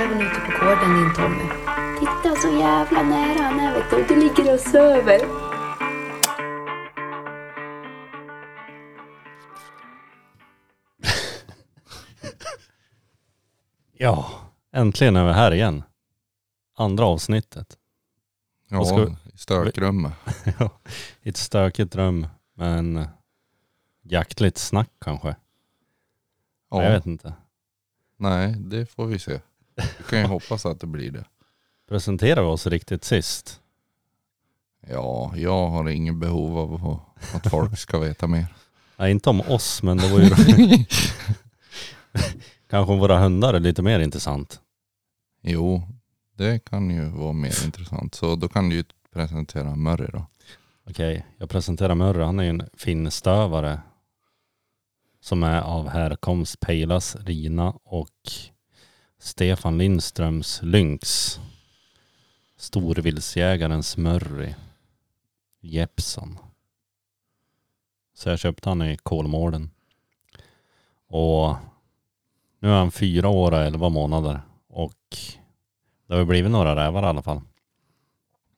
räven ute på gården din Tommy. Titta så jävla nära han är vet du. Du ligger och söver. Ja, äntligen är vi här igen. Andra avsnittet. Ska Ja, vi- i stökrummet. I ett stökigt rum med en jaktligt snack kanske. Ja, Jag vet inte. nej det får vi se. Vi kan ju hoppas att det blir det. Presenterar vi oss riktigt sist? Ja, jag har ingen behov av att folk ska veta mer. Nej, inte om oss, men det var ju kanske om våra hundar är lite mer intressant. Jo, det kan ju vara mer intressant. Så då kan du ju presentera Murray då. Okej, jag presenterar Murray. Han är ju en finstövare som är av härkomst Pejlas Rina och Stefan Lindströms Lynx. Storvildsjägarens Murray. Jeppson. Så jag köpte han i Kolmården. Och nu är han fyra år och elva månader. Och det har blivit några rävar i alla fall.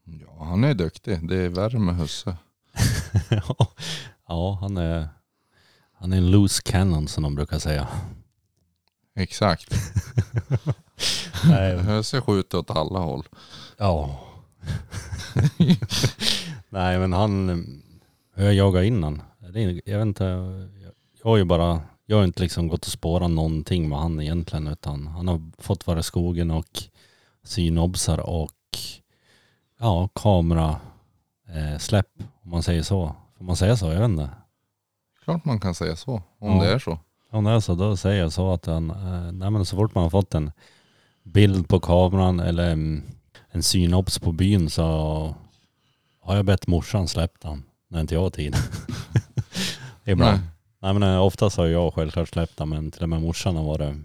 Ja, han är duktig. Det är värre med husse. Ja, han är, han är en loose cannon som de brukar säga. Exakt. Nej, Husse skjuter åt alla håll. ja. Nej men han, hur jag jagade innan. Jag vet inte, jag har ju bara, jag har inte liksom gått och spårat någonting med han egentligen utan han har fått vara i skogen och synobsar och ja, kamera eh, släpp om man säger så. Får man säga så? Jag vet inte. Klart man kan säga så. Om Ja. det är så. Om det är så, då säger jag så att han, eh, nej men så fort man har fått en bild på kameran eller mm, en synops på byn så har jag bett morsan släppt den när inte jag har tid. bra. Nej. Nej. men eh, oftast har jag självklart släppt den men till och med morsan har varit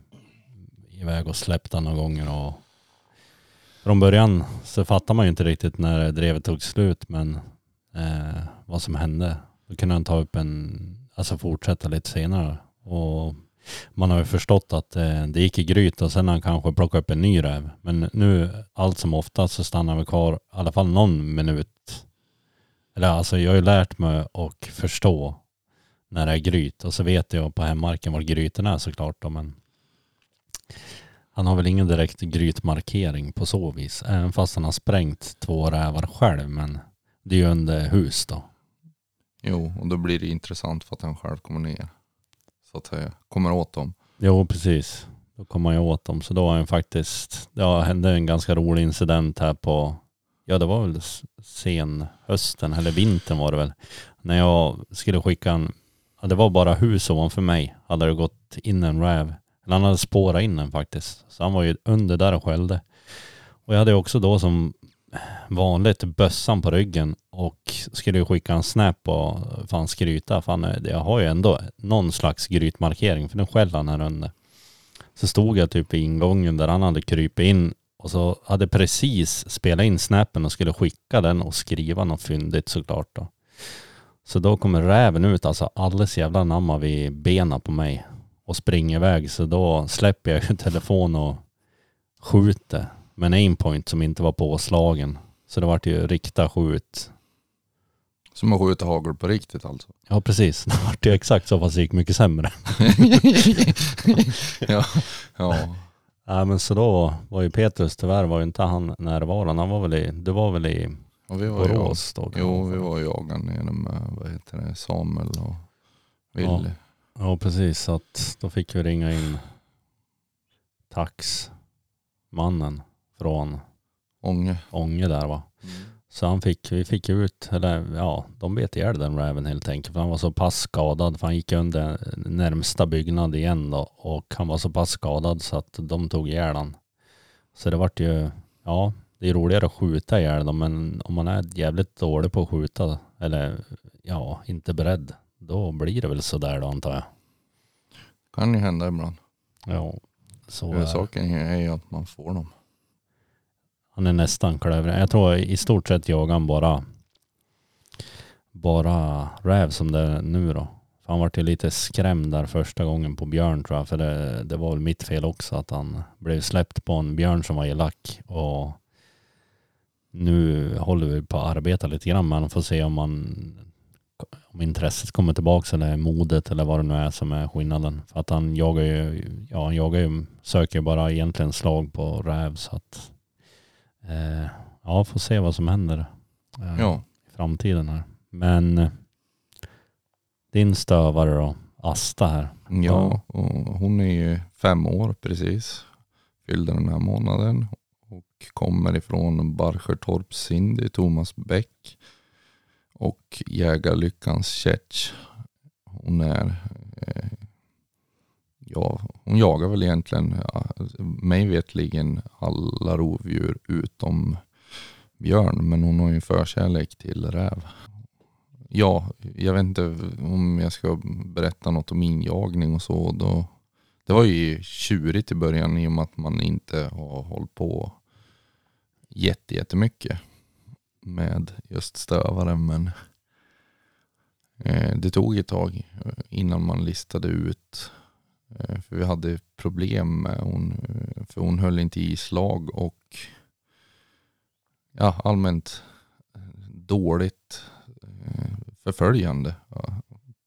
iväg och släppt den några gånger och från början så fattar man ju inte riktigt när drevet tog slut men eh, vad som hände. Då kunde han ta upp en, alltså fortsätta lite senare och man har ju förstått att eh, det gick i gryt och sen har han kanske plockat upp en ny räv. Men nu allt som oftast så stannar vi kvar i alla fall någon minut. Eller alltså jag har ju lärt mig och förstå när det är gryt och så vet jag på hemmarken var gryten är såklart då, men han har väl ingen direkt grytmarkering på så vis. Även fast han har sprängt två rävar själv men det är ju under hus då. Jo, och då blir det intressant för att han själv kommer ner. Så att eh, säga. Kommer åt dem. Jo, precis. Då kommer man ju åt dem. Så då var jag faktiskt, det hände en ganska rolig incident här på, ja det var väl sen hösten eller vintern var det väl. När jag skulle skicka en, ja, det var bara hus ovanför mig, hade det gått in en räv. Eller han hade spårat in den faktiskt. Så han var ju under där och skällde. Och jag hade ju också då som vanligt bössan på ryggen och skulle ju skicka en snap och fan skryta. Fan, eh, jag har ju ändå någon slags grytmarkering för nu skäller han här under. Så stod jag typ i ingången där han hade krypit in och så hade precis spelat in snappen och skulle skicka den och skriva något fyndigt såklart då. Så då kommer räven ut, alltså alldeles jävla namma vid benen på mig och springer iväg. Så då släpper jag ju telefon och skjuter med en aimpoint som inte var påslagen. Så det vart ju rikta skjut. Som att skjuta hagel på riktigt alltså. Ja precis, det vart ju exakt så fast det gick mycket sämre. ja. ja. Ja men så då var ju Petrus tyvärr var ju inte han närvarande. Han var väl i, det var väl i Och vi var Borås då Jo, vi var ju jagade nere med, vad heter det, Samuel och Willy. Ja precis, så att då fick vi ringa in taxmannen från Ånge. Ånge där va. Så han fick, vi fick ut, eller ja, de bet ihjäl den räven helt enkelt. För han var så pass skadad, för han gick under närmsta byggnad igen då. Och han var så pass skadad så att de tog ihjäl han. Så det vart ju, ja, det är roligare att skjuta ihjäl dem. Men om man är jävligt dålig på att skjuta, eller ja, inte beredd, då blir det väl sådär då antar jag. Kan ju hända ibland. Ja, så är det. Saken är ju att man får dem. Han är nästan klövrig. Jag tror i stort sett jagar han bara bara räv som det är nu då. För han vart ju lite skrämd där första gången på björn tror jag. För det, det var väl mitt fel också att han blev släppt på en björn som var elak. Och nu håller vi på att arbeta lite grann med honom för att se om man om intresset kommer tillbaka eller modet eller vad det nu är som är skillnaden. För att han jagar ju, ja han jagar ju, söker ju bara egentligen slag på räv så att eh, ja, får se vad som händer eh, Ja. i framtiden här. Men eh, din stövare då, Asta här. Ja, och hon är ju fem år precis. Fyllde den här månaden. Och kommer ifrån Barsjötorps Cindy, Thomas Bäck. Och Jägarlyckans Chetch. Hon är, ja, hon jagar väl egentligen, ja, mig vetligen alla rovdjur utom björn. Men hon har ju en förkärlek till räv. Ja, jag vet inte om jag ska berätta något om injagning och så. Då, det var ju tjurigt i början i och med att man inte har hållit på jättemycket med just stövaren. Men eh, det tog ett tag innan man listade ut. Eh, för vi hade problem med hon, eh, för hon höll inte i slag och ja, allmänt eh, dåligt förföljande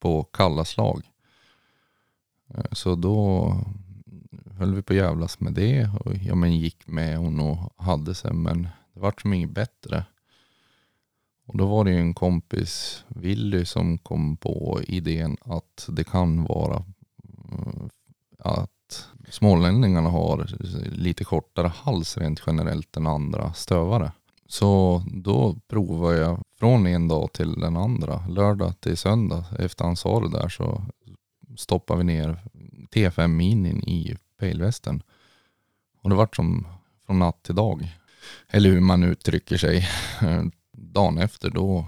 på kalla slag. Så då höll vi på att jävlas med det och ja, men gick med hon och hade sig men det vart som inget bättre. Och då var det ju en kompis, Willy, som kom på idén att det kan vara Eh, att smålänningarna har lite kortare hals rent generellt än andra stövare. Så då provade jag från en dag till den andra, lördag till söndag. Efter han sa det där så stoppade vi ner T5 minin i pejlvästen. Och det vart som från natt till dag. Eller hur man uttrycker sig. Dagen efter då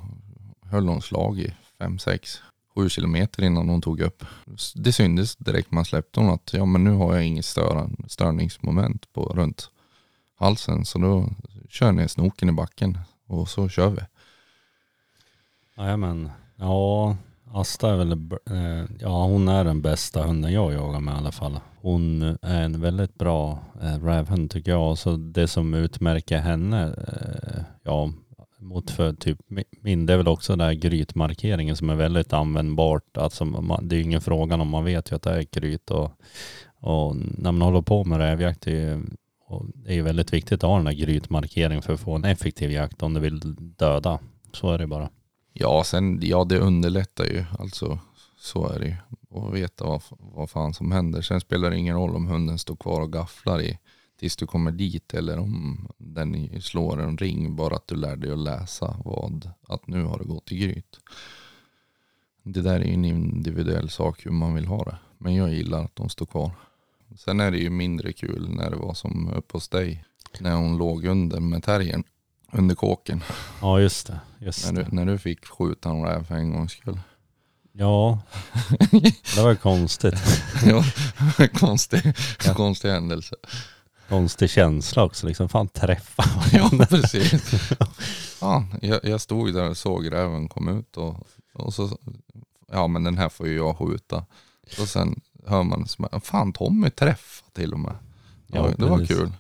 höll hon slag i 5-6. 6, 7 kilometer innan hon tog upp. Det syntes direkt man släppte hon att ja men nu har jag inget störningsmoment på runt halsen. Så då kör jag ner snoken i backen och så kör vi. Jajamän. Ja, Asta är väl, eh, ja hon är den bästa hunden jag jagar med i alla fall. Hon är en väldigt bra eh, rävhund tycker jag. Så det som utmärker henne, eh, ja mot för typ min, det är väl också den här grytmarkeringen som är väldigt användbart. Alltså man, det är ju ingen fråga om man vet ju att det är gryt och, och när man håller på med rävjakt det är ju och det är ju väldigt viktigt att ha den här grytmarkeringen för att få en effektiv jakt om du vill döda. Så är det bara. Ja, sen, ja det underlättar ju. Alltså så är det ju. Och veta vad, vad fan som händer. Sen spelar det ingen roll om hunden står kvar och gafflar i tills du kommer dit eller om den slår en ring. Bara att du lär dig att läsa vad, att nu har det gått i gryt. Det där är ju en individuell sak hur man vill ha det. Men jag gillar att de står kvar. Sen är det ju mindre kul när det var som uppe hos dig. När hon låg under med terriern. Under kåken. Ja just det. Just När du, när du fick skjuta en räv för en gångs skull. Ja, det var konstigt. ja, konstig, konstig händelse. Konstig känsla också. Liksom, fan träffa Ja, precis. Fan, jag, jag stod där och såg räven kom ut och, och så, ja men den här får ju jag skjuta. Och sen hör man, fan Tommy träffade till och med. Ja, Ja, det var kul.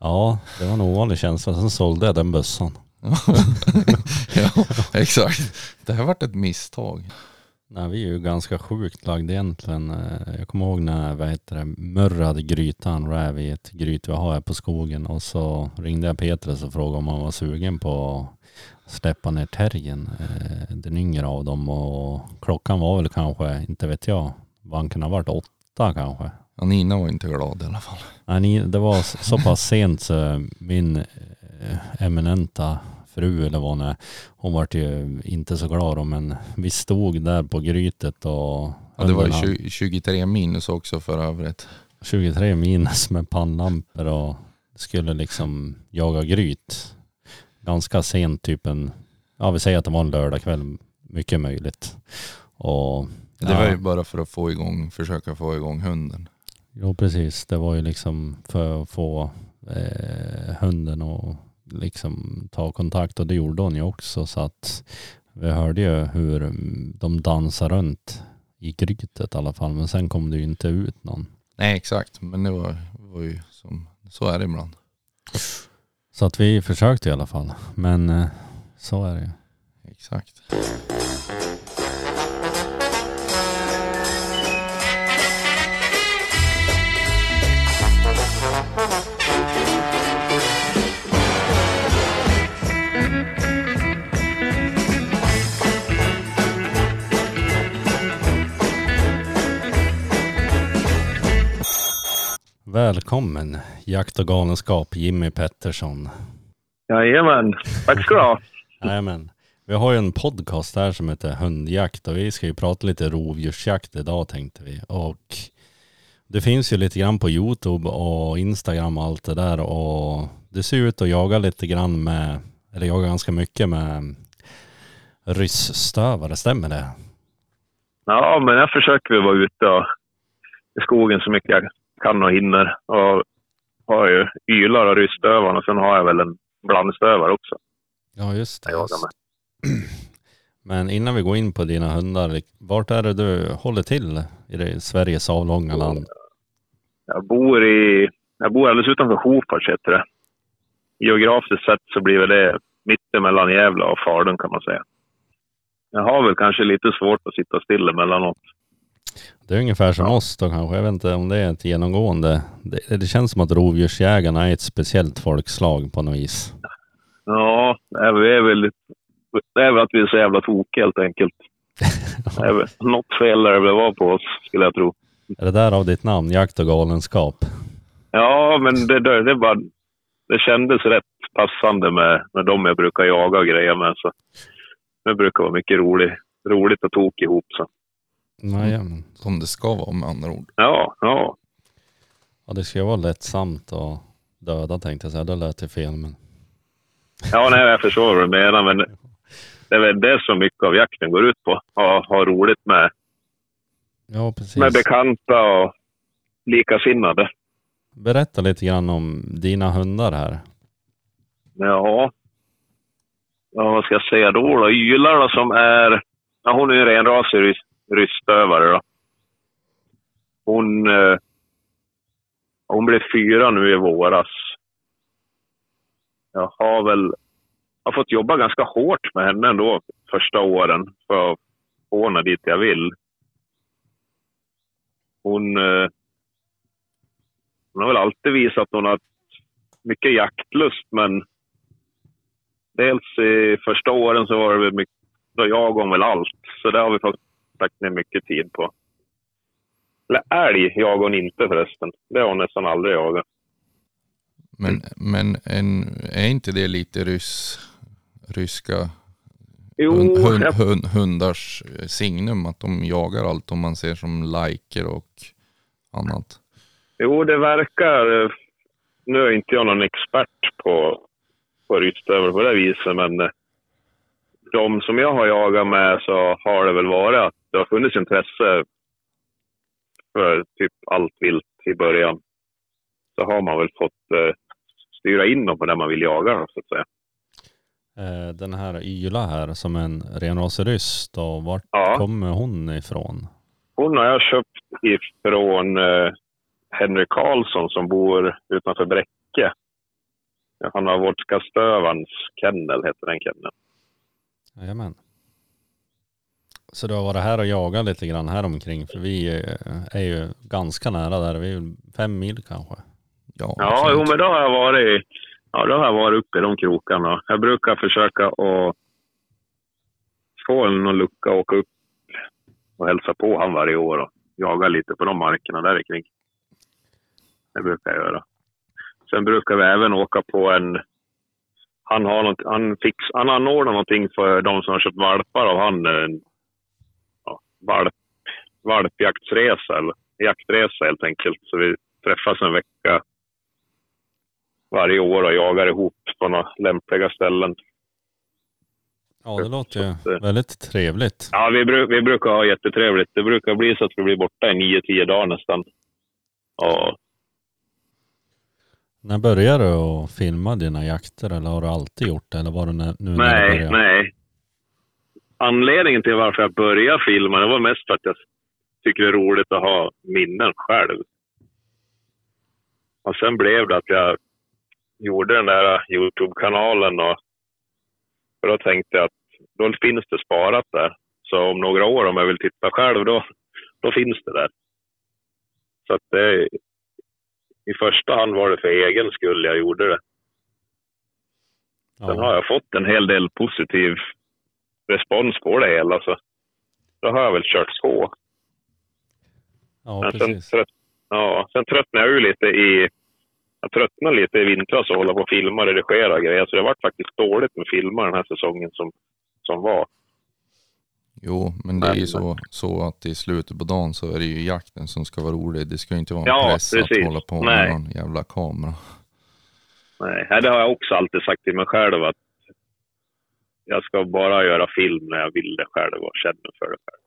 Ja, det var en ovanlig känsla. Sen sålde jag den bössan. ja, exakt. Det här varit ett misstag. Nej, vi är ju ganska sjukt lagda egentligen. Eh, Jag kommer ihåg när vad heter det, Murra hade grytan räv i ett gryt vi har här på skogen och så ringde jag Petrus och frågade om han var sugen på att släppa ner terriern, eh, den yngre av dem och klockan var väl kanske, inte vet jag, vad han kunde ha varit, åtta kanske. Ja, Nina var inte glad i alla fall. Nej, det var så så pass sent så min eh, eminenta fru eller vad hon är, hon vart ju inte så glad då, men vi stod där på grytet och Ja, det var ju hundarna- 20, 23 minus också för övrigt. 23 minus med pannlampor och skulle liksom jaga gryt. Ganska sent, typ en, ja vi säger att det var en lördagkväll, mycket möjligt. Och Det var ju bara för att få igång, försöka få igång hunden. Jo precis, det var ju liksom för att få eh, hunden att liksom ta kontakt och det gjorde hon ju också så att Vi hörde ju hur de dansar runt i grytet i alla fall. Men sen kom det ju inte ut någon. Nej exakt, men det var, var ju som, så är det ibland. Så att vi försökte i alla fall. Men eh, så är det ju. Exakt. Välkommen Jakt och galenskap Jimmy Pettersson. Jajamän, tack ska du ha. Jajamän. Vi har ju en podcast här som heter Hundjakt och vi ska ju prata lite rovdjursjakt idag tänkte vi. Och det finns ju lite grann på Youtube och Instagram och allt det där och det ser ut att jaga lite grann med, eller jaga ganska mycket med ryssstövare, stämmer det? Ja, men jag försöker vara ute och, i skogen så mycket jag kan och hinner. Och har ju ylar och rysstövare och sen har jag väl en blandstövare också. Ja just det. Jag Just. med. Men innan vi går in på dina hundar, vart är det du håller till i det Sveriges avlånga land? Jag bor i, jag bor alldeles utanför Hofors heter det. Geografiskt sett så blir det mittemellan Gävle och Falun kan man säga. Jag har väl kanske lite svårt att sitta still emellanåt. Det är ungefär som oss då kanske. Jag vet inte om det är ett genomgående. Det, det känns som att rovdjursjägarna är ett speciellt folkslag på något vis. Ja, det är vi är väl, det är väl att vi är så jävla tokiga helt enkelt. Väl något fel där det väl var på oss, skulle jag tro. Är det där av ditt namn, jakt och galenskap? Ja, men det, det, det, bara, det kändes rätt passande med, med dem jag brukar jaga och grejer med. Så det brukar vara mycket roligt, roligt att toka ihop. Så. Jajamän. Som det ska vara med andra ord. Ja, ja. Ja, det ska ju vara lättsamt och döda tänkte jag säga. Det lät ju fel men. ja nej, jag förstår vad du menar, men det är väl det som mycket av jakten går ut på. Ha, ha roligt med, Ja, precis. med bekanta och likasinnade. Berätta lite grann om dina hundar här. Ja. ja, vad ska jag säga då? då? Ylar då, som är... Ja, hon är ju renrasig Ryssdövare. Då. Hon, eh, hon blev fyra nu i våras. Jag har väl har fått jobba ganska hårt med henne ändå första åren för att få henne dit jag vill. Hon, eh, hon har väl alltid visat att hon har mycket jaktlust, men dels i första åren så var det mycket, då jag om väl allt. Så det har vi fått lagt ner mycket tid på. Eller älg jagar hon inte förresten. Det har hon nästan aldrig jagat. Men, men en, är inte det lite ryss, ryska Jo, hund, jag, hund, hundars signum? Att de jagar allt om man ser som liker och annat. jo, det verkar... Nu är inte jag någon expert på, på rysstövlar på det viset, men de som jag har jagat med så har det väl varit att det har funnits intresse för typ allt vilt i början. Så har man väl fått eh, styra in dem på det man vill jaga, så att säga. Eh, Den här Yla här som en renrasig ryss då, vart Ja. kommer hon ifrån? Hon har jag köpt ifrån eh, Henry Karlsson som bor utanför Bräcke. Han har Vodskastövans kennel, heter den kenneln. Jajamän. Så du har varit här och jagat lite grann här omkring för vi eh, är ju ganska nära där. Vi är ju fem mil kanske. Ja, Ja, jo, men då har jag varit, ja, då har jag varit uppe i de krokarna. Jag brukar försöka att få någon lucka och åka upp och hälsa på han varje år och jaga lite på de markerna där kring. Det brukar jag göra. Sen brukar vi även åka på en... Han har något, han, fix, han anordnar någonting för de som har köpt valpar av han. Valp, valpjaktsresa, eller jaktresa helt enkelt. Så vi träffas en vecka varje år och jagar ihop på några lämpliga ställen. Ja det låter ju att, eh, väldigt trevligt. Ja, vi, vi brukar ha jättetrevligt. Det brukar bli så att vi blir borta i nio, tio dagar nästan. Ja, När började du att filma dina jakter eller har du alltid gjort det? Eller var det nu när du nej, började? nej. Anledningen till varför jag började filma det var mest för att jag tycker det är roligt att ha minnen själv. Och sen blev det att jag gjorde den där Youtube-kanalen och för då tänkte jag att då finns det sparat där. Så om några år om jag vill titta själv då, då finns det där. Så att det, i första hand var det för egen skull jag gjorde det. Sen har jag fått en hel del positiv respons på det hela. Så då har jag väl kört på. Ja, Men sen, precis. trött, ja, sen tröttnade jag ju lite i... Jag tröttnade lite i vintras och hålla på och filma och redigera grejer. Så det var faktiskt dåligt med filma den här säsongen som, som var. Jo, men det är ju så, så att i slutet på dagen så är det ju jakten som ska vara rolig. Det ska ju inte vara en Ja, press precis. att hålla på med Nej. någon jävla kamera. Nej, nej, det har jag också alltid sagt till mig själv att jag ska bara göra film när jag vill det själv och känner för det själv.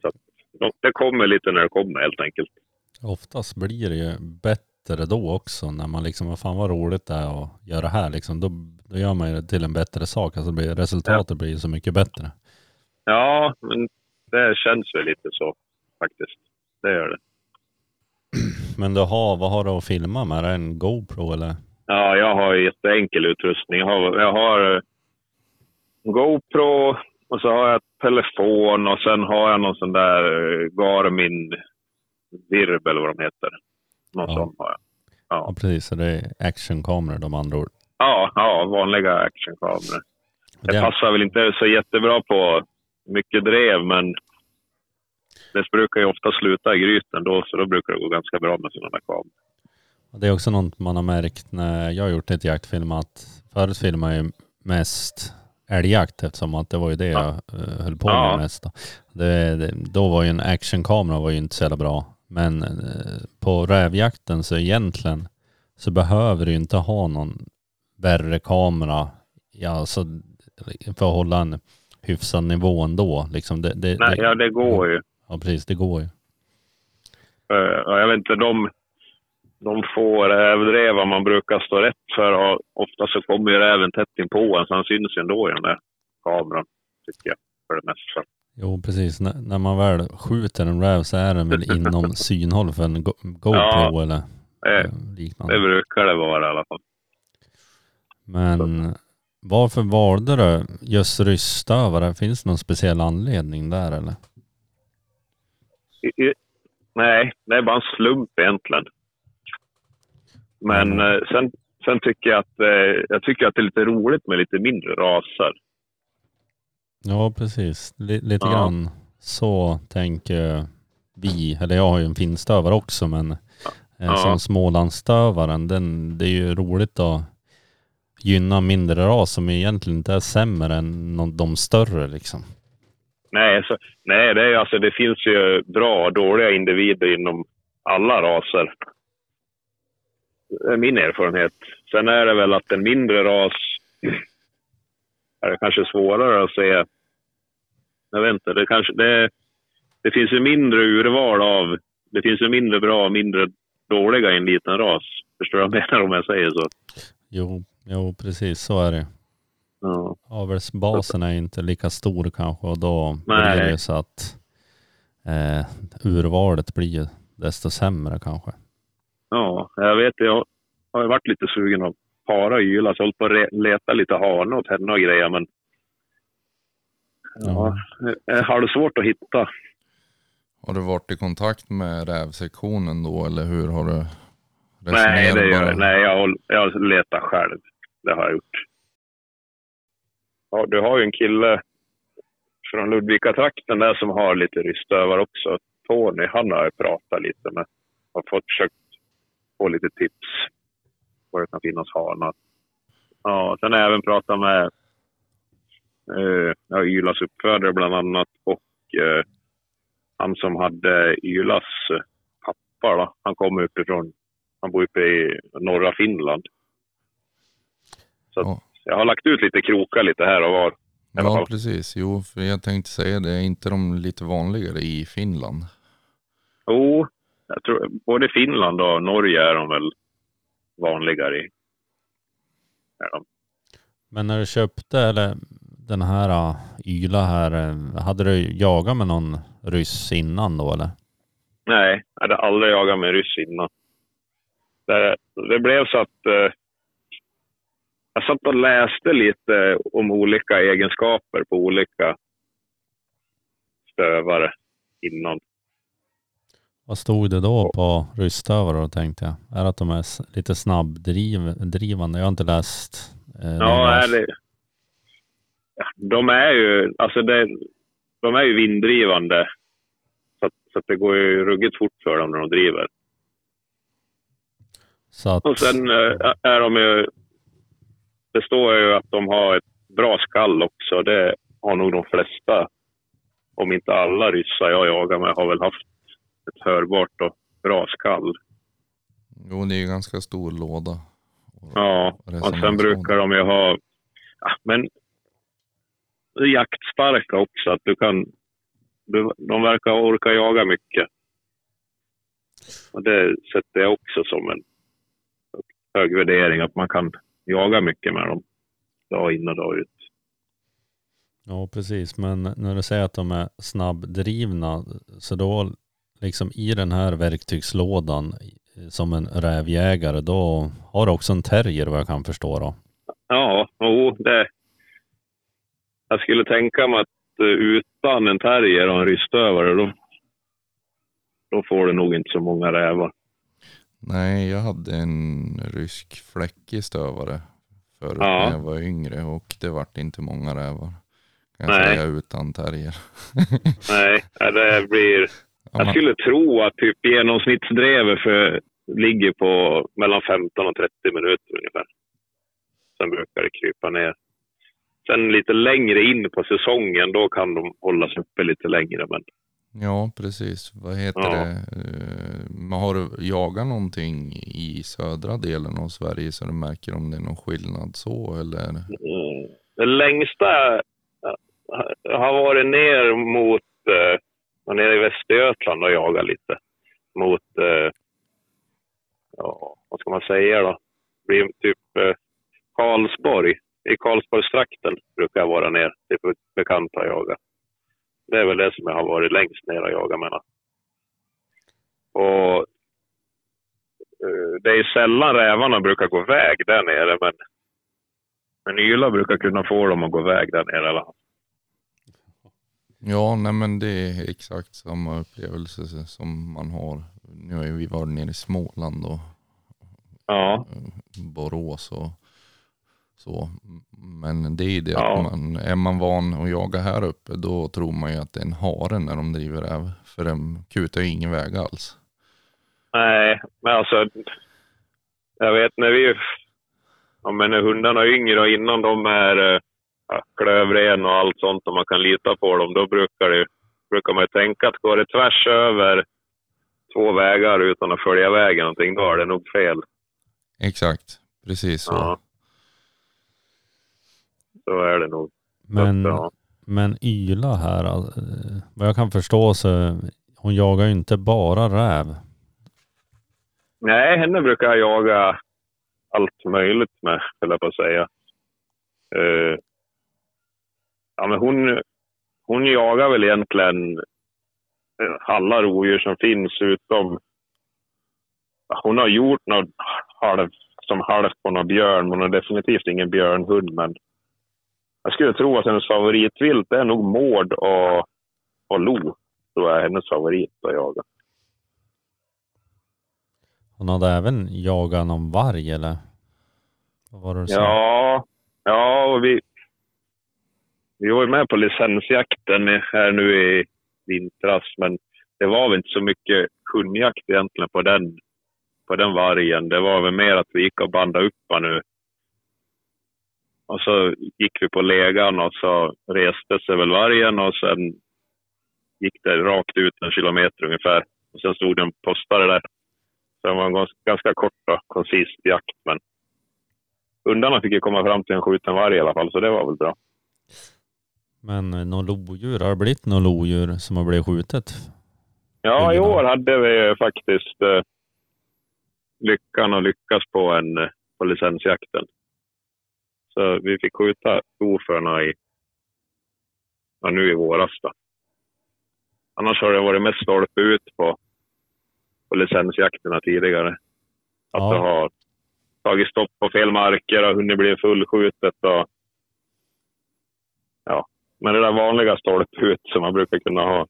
Så att, de- det kommer lite när det kommer helt enkelt. Oftast blir det ju bättre då också när man liksom, vad fan vad roligt det är att göra det här liksom. Då, då gör man ju det till en bättre sak. Alltså blir, resultatet blir ju så mycket bättre. Ja, men det känns väl lite så faktiskt. Det gör det. Men du har, vad har du att filma med? Är det en GoPro eller? Ja, jag har jätteenkel utrustning. Jag har, jag har GoPro och så har jag telefon och sen har jag någon sån där eh, Garmin Virbel vad de heter. Någon Ja. sån har jag. Ja precis, så det är actionkameror de andra ord. Ja, ja, vanliga actionkameror. Det Det, passar väl inte så jättebra på mycket drev, men det brukar ju ofta sluta i gryten då, så då brukar det gå ganska bra med sådana där kameror. det är också något man har märkt när jag har gjort ett jaktfilm att förut filmade jag mest älgjakt eftersom att det var ju det jag eh, höll på med Ja. mest. Då. Det, det, då var ju en actionkamera var ju inte så jävla bra. Men eh, på rävjakten så egentligen så behöver du inte ha någon värre kamera ja, alltså, för att hålla en hyfsad nivå ändå. Liksom det, det, Nej, det, ja, det går ju. Ja precis, det går ju. Och jag vet inte, de, de få rävdrevar man brukar stå rätt för, och ofta så kommer ju räven tätt in på en, så han syns ju ändå i den där kameran, tycker jag, för det mesta. Jo, precis. N- när man väl skjuter en räv så är den väl inom synhåll för en Go- GoPro Ja. eller eh, liknande. det brukar det vara i alla fall. Men varför valde du just rystövare? Finns det någon speciell anledning där eller? I- i- Nej, det är bara en slump egentligen. Men Mm. sen, sen tycker jag att, eh, jag tycker att det är lite roligt med lite mindre raser. Ja, precis. Li- lite Ja. grann så tänker vi. Eller jag har ju en finstövare också men eh, Ja. som Smålandsstövaren, den, det är ju roligt att gynna mindre ras som egentligen inte är sämre än de större liksom. Nej, så, nej det, är, alltså, det finns ju bra och dåliga individer inom alla raser. Är min erfarenhet. Sen är det väl att en mindre ras är det kanske svårare att se. Jag vet inte, det, kanske, det, det finns ju mindre urval av... Det finns ju mindre bra och mindre dåliga i en liten ras. Förstår du vad jag menar om jag säger så? Jo, jo precis så är det. Ja. Avelsbasen är inte lika stor kanske och då Nej. blir det så att eh, urvalet blir desto sämre kanske. Ja, jag vet. Jag har varit lite sugen att para Yla, så jag hållit på att leta lite hane åt henne och grejer, men ja, jag har det svårt att hitta. Har du varit i kontakt med rävsektionen då eller hur har du Nej, det gör, bara? nej jag, jag letar själv. Det har jag gjort. Ja, du har ju en kille från Ludvika-trakten där som har lite rystövar också. Tony, han har jag pratat lite med. Har fått försökt få lite tips var det kan finnas hanar. Ja, sen har jag även pratat med eh, ja, Ylas uppfödare bland annat och eh, han som hade Ylas eh, pappa. Då. Han kommer uppifrån, han bor uppe i norra Finland. Så Ja. jag har lagt ut lite krokar lite här och var. Ja precis, jo för jag tänkte säga det, är inte de lite vanligare i Finland? Jo, jag tror både Finland och Norge är de väl vanligare i. De. Men när du köpte, eller den här uh, Yla här, eh, hade du jagat med någon ryss innan då eller? Nej, jag hade aldrig jagat med ryss innan. Det, det blev så att eh, jag satt och läste lite om olika egenskaper på olika stövare innan. Vad stod det då på rysstövare då tänkte jag? Är det att de är lite snabbdrivande? Jag har inte läst. Eh, Ja, är det, ja, de är ju alltså det, de är ju vinddrivande. Så, att, så att det går ju ruggigt fort för dem när de driver. Så att, Och sen eh, är de ju... Det står ju att de har ett bra skall också. Det har nog de flesta, om inte alla ryssar jag jagar med, har väl haft ett hörbart och bra skall. Jo, det är ju ganska stor låda. Ja, och sen brukar de ju ha... Ja, men jaktstarka också. Att du kan, du, de verkar orka jaga mycket. Och det sätter jag också som en hög värdering, att man kan jaga mycket med dem. Dag in och dag ut. Ja, precis. Men när du säger att de är snabbdrivna, så då liksom i den här verktygslådan som en rävjägare, då har du också en terrier vad jag kan förstå då. Ja, jo, det... Jag skulle tänka mig att eh, utan en terrier och en rystövare, då, då får du nog inte så många rävar. Nej, jag hade en rysk fläckig stövare förut Ja. när jag var yngre och det vart inte många rävar. Kan jag Nej. säga utan terrier. Nej, det blir... Ja, Jag skulle tro att typ genomsnittsdrevet för, ligger på mellan 15 och 30 minuter ungefär. Sen brukar det krypa ner. Sen lite längre in på säsongen, då kan de hållas uppe lite längre. Men ja, precis. Vad heter Ja. det? Eh, Man har jagat någonting i södra delen av Sverige så du märker om det är någon skillnad så eller? mm, det längsta eh, har varit ner mot, eh, var nere i Västergötland och jagade lite. Mot, eh, ja, vad ska man säga då? Blir typ eh, Karlsborg. I Karlsborgstrakten brukar jag vara ner typ till bekanta och jaga. Det är väl det som jag har varit längst ner och jagat med. Och eh, det är sällan rävarna brukar gå väg där nere, men men Yla brukar kunna få dem att gå väg där nere. Eller? Ja, nej men det är exakt samma upplevelse som man har. Nu har vi varit nere i Småland och Ja, eh, Borås och så. Men det är det Ja. att man, är man van att jaga här uppe då tror man ju att det är en hare när de driver räv. För de kutar ju ingen väg alls. nej, men alltså. Jag vet när vi, ja, men när hundarna är yngre och innan de är eh, klövren och allt sånt och man kan lita på dem, då brukar, det, brukar man ju tänka att går det tvärs över två vägar utan att följa vägen någonting, då är det nog fel. Exakt, precis så. Ja. Så är det nog. Men, ja. men Yla här, eh, vad jag kan förstå så hon jagar ju inte bara räv. Nej, henne brukar jag jaga allt möjligt med, höll jag på att säga. Eh, ja, men hon, hon jagar väl egentligen eh, alla rovdjur som finns utom... Hon har gjort något halv, som halvt på någon björn, men hon är definitivt ingen björnhund. Men jag skulle tro att hennes favoritvilt är nog mård och, och lo. Tror jag är hennes favorit att jaga. Hon hade även jagat någon varg eller? Vad var det du sa? Ja, ja och vi, vi var ju med på licensjakten här nu i vintras, men det var väl inte så mycket hundjakt egentligen på den, på den vargen. Det var väl mer att vi gick och bandade upp honom nu. Och så gick vi på legan och så reste sig väl vargen och sen gick det rakt ut en kilometer ungefär. Och sen stod den postare där. Så det var en ganska kort och koncis jakt, men hundarna fick ju komma fram till en skjuten varg i alla fall, så det var väl bra. Men någon lodjur, har det blivit något lodjur som har blivit skjutet? Ja, i år hade vi faktiskt eh, lyckan att lyckas på, en, eh, på licensjakten. Så vi fick skjuta oförna i ja, nu i våras. Då. Annars har det varit mest stolpe ut på, på licensjakterna tidigare. Att Ja. det har tagit stopp på fel marker och hunnit bli fullskjutet. Och, ja. Men det där vanliga stolpe ut som man brukar kunna ha.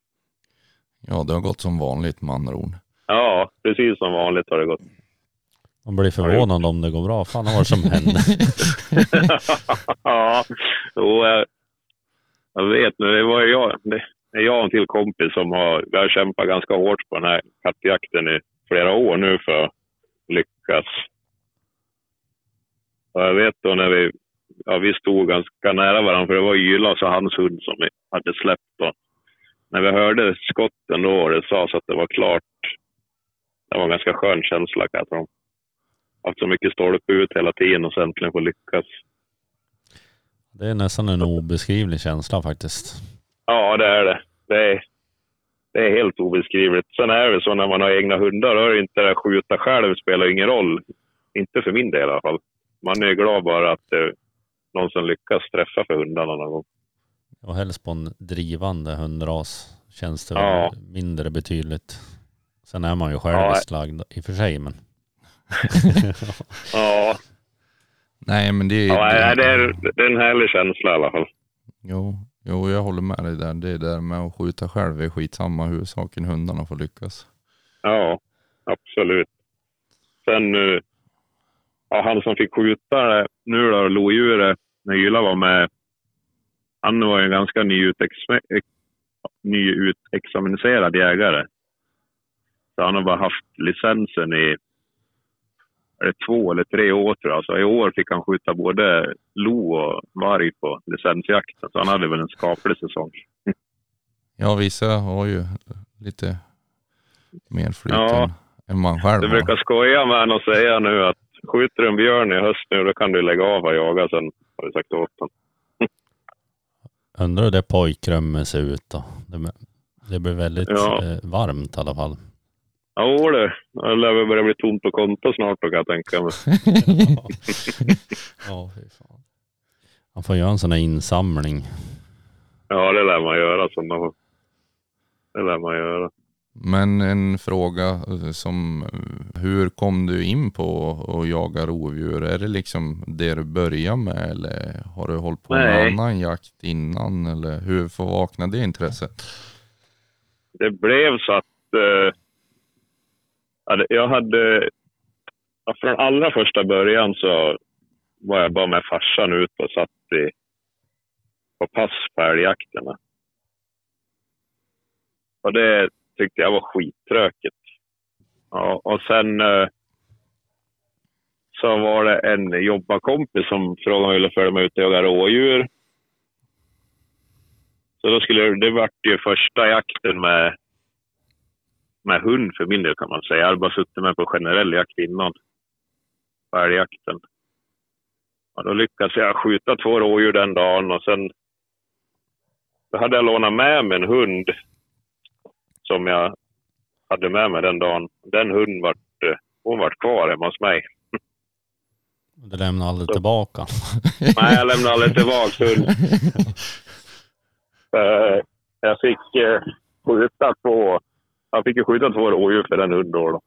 Ja, det har gått som vanligt med andra ord. Ja, precis som vanligt har det gått. Man blir förvånad om det går bra. Fan vad som hände? ja, jo, jag, jag vet nu. Det var jag, det är jag och en till kompis som har, vi har kämpat ganska hårt på den här kattjakten i flera år nu för att lyckas. Och jag vet då när vi, ja, vi stod ganska nära varandra, för det var Ylas och hans hund som vi hade släppt. Då. När vi hörde skotten då och det sades att det var klart, det var en ganska skön känsla kan jag tro. Haft så mycket stolpe ut hela tiden och sen äntligen få lyckas. Det är nästan en obeskrivlig känsla faktiskt. Ja, det är det. Det är, det är helt obeskrivligt. Sen är det så när man har egna hundar, då är det inte det skjuta själv spelar ingen roll. Inte för min del i alla fall. Man är glad bara att det någon som lyckas träffa för hundarna någon gång. Och helst på en drivande hundras känns det Ja. mindre betydligt. Sen är man ju Ja. själviskt lagd i och för sig men. Ja, Nej, men det är... ja nej, det, är, det är en härlig känsla i alla fall. Jo, jo, jag håller med dig där. Det där med att skjuta själv är skitsamma. Huvudsaken hundarna får lyckas. Ja, absolut. Sen nu, ja, han som fick skjuta det nu då, lodjuret, när Yla var med, han var ju en ganska nyutex- nyutexaminiserad jägare. Så han har bara haft licensen i två eller tre år tror jag. Så i år fick han skjuta både lo och varg på licensjakten. Så han hade väl en skaplig säsong. Ja, vissa har ju lite mer flyt Ja. än, man själv Du brukar skoja med honom och säga nu att skjuter du en björn i höst nu, då kan du lägga av och jaga sen, har vi sagt åt honom. Undrar hur det pojkrummet ser ut då. Det, det blir väldigt Ja. eh, varmt i alla fall. Du, det lär väl börja bli tomt på konto snart då kan jag tänka mig. ja, fy fan. Man får göra en sån här insamling. Ja, det lär man göra. Sådana. Det lär man göra. Men en fråga eh, som eh, hur kom du in på att jaga rovdjur? Är det liksom det du börjar med eller har du hållit på med Nej. annan jakt innan? Eller hur får vakna det intresset? Det blev så att eh, jag hade... Från allra första början så var jag bara med farsan ut och satt i, på pass på älgjakterna. Och det tyckte jag var skittråkigt. Ja, och sen eh, så var det en jobbarkompis som frågade om jag ville följa med ut och jaga rådjur. Så då skulle det vart ju första jakten med, med hund för min del kan man säga. Jag hade bara suttit med på generell jakt innan. På älgjakten. Och då lyckades jag skjuta två rådjur den dagen och sen då hade jag lånat med mig en hund som jag hade med mig den dagen. Den hunden vart, eh, hon vart kvar hemma hos mig. Du lämnar aldrig tillbaka. Nej, jag lämnade aldrig tillbaka hunden. Eh, jag fick eh, skjuta två, jag fick ju skjuta två rådjur för den hunden då. då.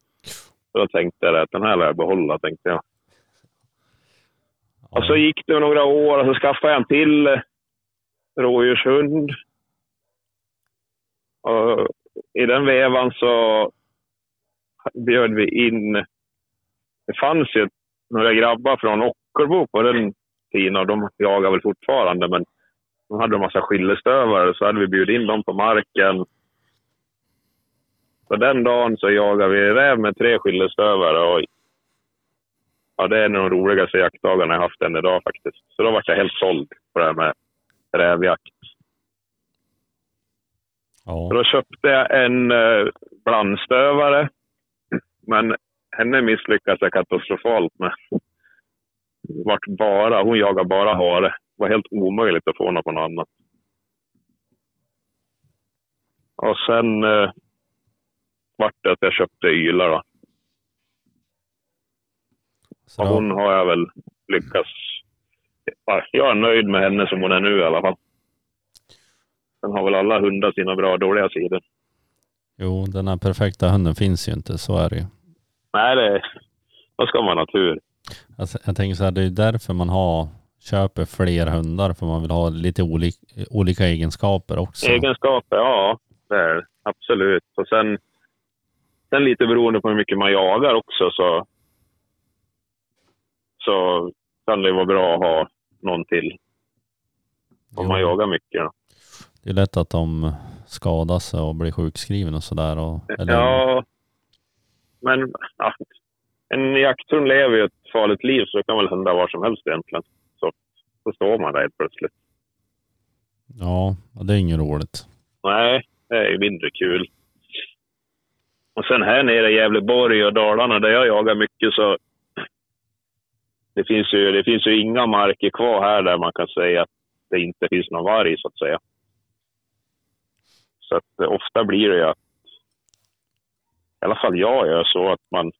Så tänkte jag att den här lär jag behålla, tänkte jag. Och så gick det några år och så skaffade jag en till rådjurshund. Och i den vevan så bjöd vi in... Det fanns ju några grabbar från Ockelbo på den tiden och de jagar väl fortfarande men de hade en massa skillestövare så hade vi bjudit in dem på marken. Så den dagen så jagade vi räv med tre skillestövare och ja, det är en av de roligaste jaktdagarna jag haft än idag faktiskt. Så då var jag helt såld på det här med rävjakt. Ja. då köpte jag en eh, blandstövare. Men henne misslyckades jag katastrofalt med. Vart bara, hon jagar bara hare. Det var helt omöjligt att få henne på något annat. Och sen eh, vart det att jag köpte Yla då. Så Och då, hon har jag väl lyckats... ja, Jag är nöjd med henne som hon är nu i alla fall. Sen har väl alla hundar sina bra och dåliga sidor. Jo, den här perfekta hunden finns ju inte, så är det ju. Nej, det, då ska man ha tur. Alltså, jag tänker så här, det är därför man har, köper fler hundar, för man vill ha lite olika, olika egenskaper också. Egenskaper, ja, det är absolut. Och sen, sen lite beroende på hur mycket man jagar också så, så kan det vara bra att ha någon till. Om Jo. man jagar mycket. Det är lätt att de skadar sig och blir sjukskriven och sådär. eller- Ja, men ja, en jakthund lever ju ett farligt liv så det kan väl hända var som helst egentligen. Så, så står man där helt plötsligt. Ja, det är inget roligt. Nej, det är ju mindre kul. Och sen här nere i Gävleborg och Dalarna där jag jagar mycket så det finns ju, det finns ju inga marker kvar här där man kan säga att det inte finns någon varg så att säga. Så att ofta blir det ju att, i alla fall jag gör så att man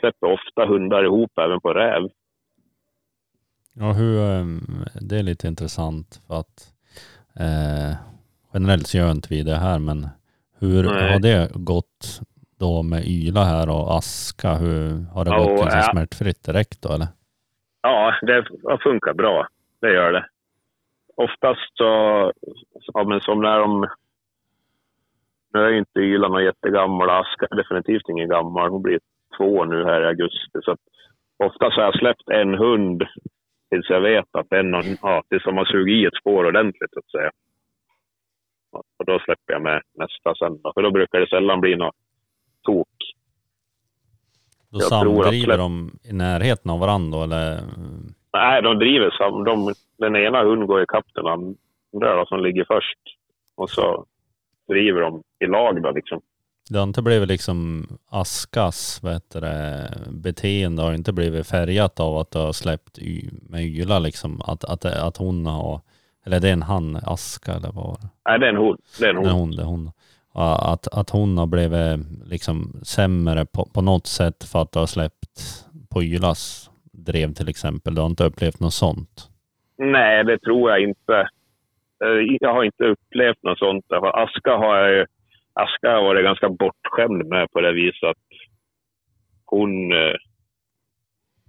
släpper ofta hundar ihop även på räv. Ja, hur, ehm, det är lite intressant för att eh, generellt så gör inte vi det här, men hur Nej. har det gått då med yla här och aska? Hur har det Ja, gått liksom ja. smärtfritt direkt då eller? Ja, det har funkat bra. Det gör det. Oftast så, ja, men som när de... Nu är ju inte Yla någon jättegammal, Aska är definitivt ingen gammal. Hon blir två nu här i augusti. Så att oftast har jag släppt en hund tills jag vet att har, ja, tills de har sugit i ett spår ordentligt så att säga. Och då släpper jag med nästa sen. då, För då brukar det sällan bli något tok. Då Jag samdriver släpp- de i närheten av varandra då, eller? Nej, de driver sam. De, den ena hunden går ikapp den andra då, som ligger först. Och så driver de i lag då liksom. Det har inte blivit liksom Askas det, beteende har inte blivit färgat av att du har släppt y- med Yla liksom. Att, att, att hon har, eller det är en han, Aska eller vad var det? Nej, det är en hund. Det är en Det är hon, det är hon. Att, att hon har blivit liksom sämre på, på något sätt för att du har släppt på Ylas drev till exempel. Du har inte upplevt något sånt? Nej, det tror jag inte. Eh, Jag har inte upplevt något sånt. Därför Aska har jag ju, Aska har varit ganska bortskämd med på det viset att hon, eh,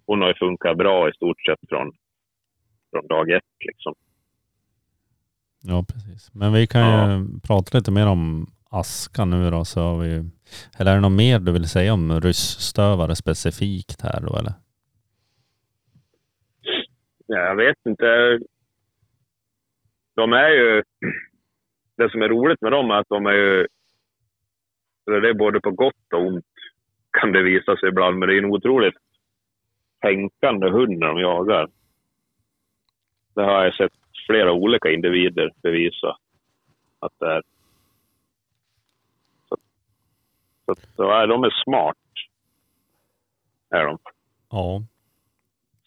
hon har ju funkat bra i stort sett från, från dag ett. Liksom. Ja, precis. Men vi kan Ja. ju prata lite mer om Aska nu då. Så har vi, eller är det något mer du vill säga om ryssstövare specifikt här då eller? Ja, jag vet inte. De är ju... Det som är roligt med dem är att de är ju... Det är både på gott och ont kan det visa sig ibland. Men det är en otroligt tänkande hund när de jagar. Det har jag sett flera olika individer bevisa att det är. Så, så, så är de är smart. Är de. Ja,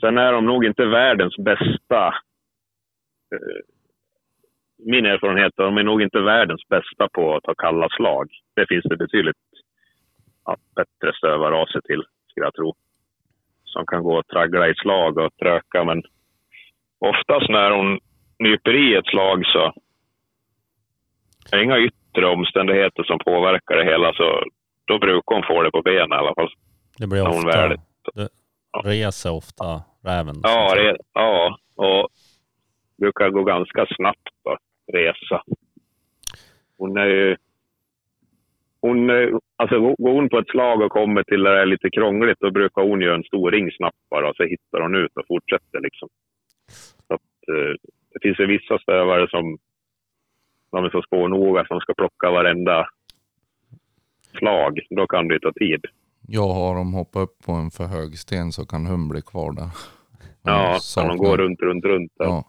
Sen är de nog inte världens bästa. eh, Min erfarenhet är de är nog inte världens bästa på att ta kalla slag. Det finns det betydligt ja, bättre stövarraser till, skulle jag tro. Som kan gå och traggla i slag och tröka, men oftast när hon nyper i ett slag så är det inga yttre omständigheter som påverkar det hela, så då brukar hon få det på benen i alla fall. det blir ofta, värdet. det reser ofta räven. Ja, det, ja, och brukar gå ganska snabbt att resa. Hon är ju... Hon, är- alltså går går hon på ett slag och kommer till där det är lite krångligt, då brukar hon göra en stor ring snabbt bara, och så hittar hon ut och fortsätter liksom. Så att, eh, det finns ju vissa stövare som de är så spårnoga som ska plocka varenda slag. Då kan det ta tid. Jag har dem hoppa upp på en för hög sten så kan hon bli kvar där. Ja, kan de gå runt, runt, runt. där. Ja.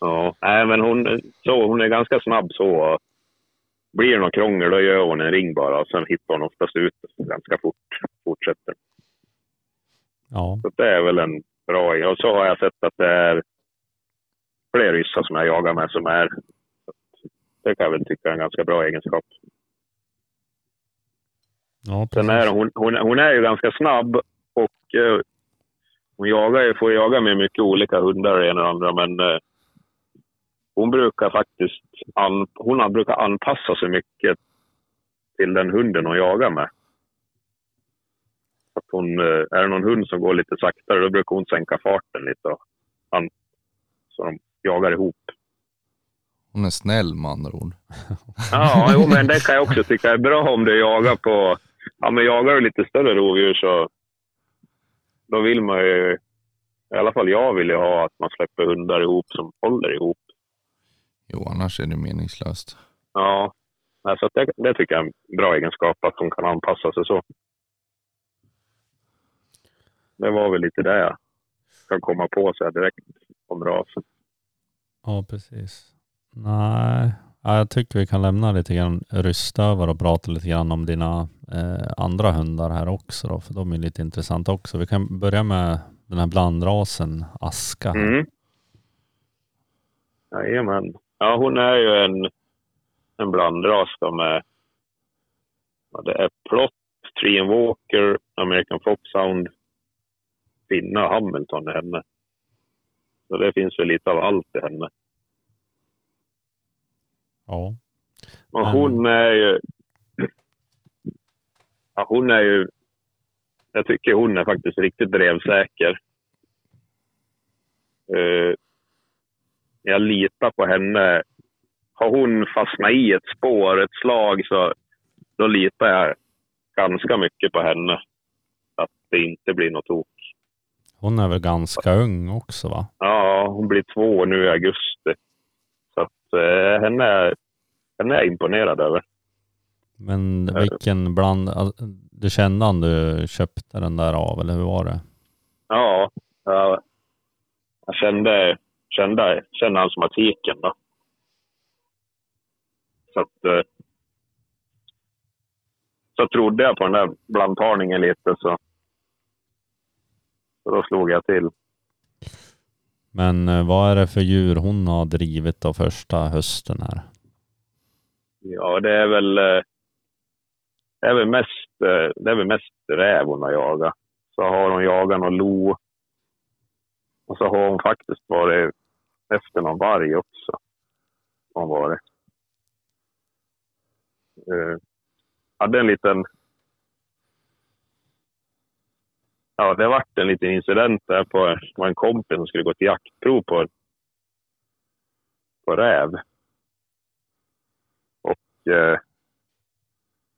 Ja, nej, men hon, så, hon är ganska snabb så. Blir det något krångel då gör hon en ring bara och sen hittar hon oftast ut ganska fort. Fortsätter. ja, Så det är väl en bra Och så har jag sett att det är fler ryssar som jag jagar med som är... Det kan jag väl tycka är en ganska bra egenskap. ja Sen är hon, hon, hon är ju ganska snabb och eh, hon jagar får jaga med mycket olika hundar det ena och andra men eh, hon brukar faktiskt an, hon brukar anpassa sig mycket till den hunden hon jagar med. Att hon, eh, är det någon hund som går lite saktare då brukar hon sänka farten lite och an, så de jagar ihop. Hon är snäll med andra ord. Ja, jo, men det kan jag också tycka är bra om du jagar på... Ja, men jagar du lite större rovdjur så då vill man ju... I alla fall jag vill ju ha att man släpper hundar ihop som håller ihop. Jo, annars är det meningslöst. Ja, alltså det, det tycker jag är en bra egenskap att de kan anpassa sig så. Det var väl lite det jag kan komma på så här direkt om rasen. Ja, precis. Nej, ja, jag tycker vi kan lämna lite grann rystöver och prata lite grann om dina eh, andra hundar här också då, för de är lite intressanta också. Vi kan börja med den här blandrasen Aska. Mm. Jajamän. Ja, hon är ju en, en blandras med... Ja, det är Plott, Tree Walker, American Foxhound, Finna Hamilton i henne. Så det finns väl lite av allt i henne. Ja. Men- hon är ju... Ja, hon är ju... Jag tycker hon är faktiskt riktigt drevsäker. Eh, jag litar på henne. Har hon fastnat i ett spår, ett slag, så då litar jag ganska mycket på henne. Att det inte blir något tok. Hon är väl ganska ung också va? Ja, hon blir två nu i augusti. Så att, eh, henne, är- henne är jag imponerad över. Men vilken bland, du kände han du köpte den där av eller hur var det? Ja, jag, jag kände, han som artikeln då. Så att, eh, så trodde jag på den där blandparningen lite så, så då slog jag till. Men eh, vad är det för djur hon har drivit då första hösten här? Ja, det är väl, eh, det är väl mest, det är väl mest räv hon har jagat. Så har hon jagat någon lo. Och så har hon faktiskt varit efter någon varg också. Hon varit. Eh, uh, hade en liten... Ja, det vart en liten incident där på det var en kompis som skulle gå till jaktprov på, på räv. Och uh,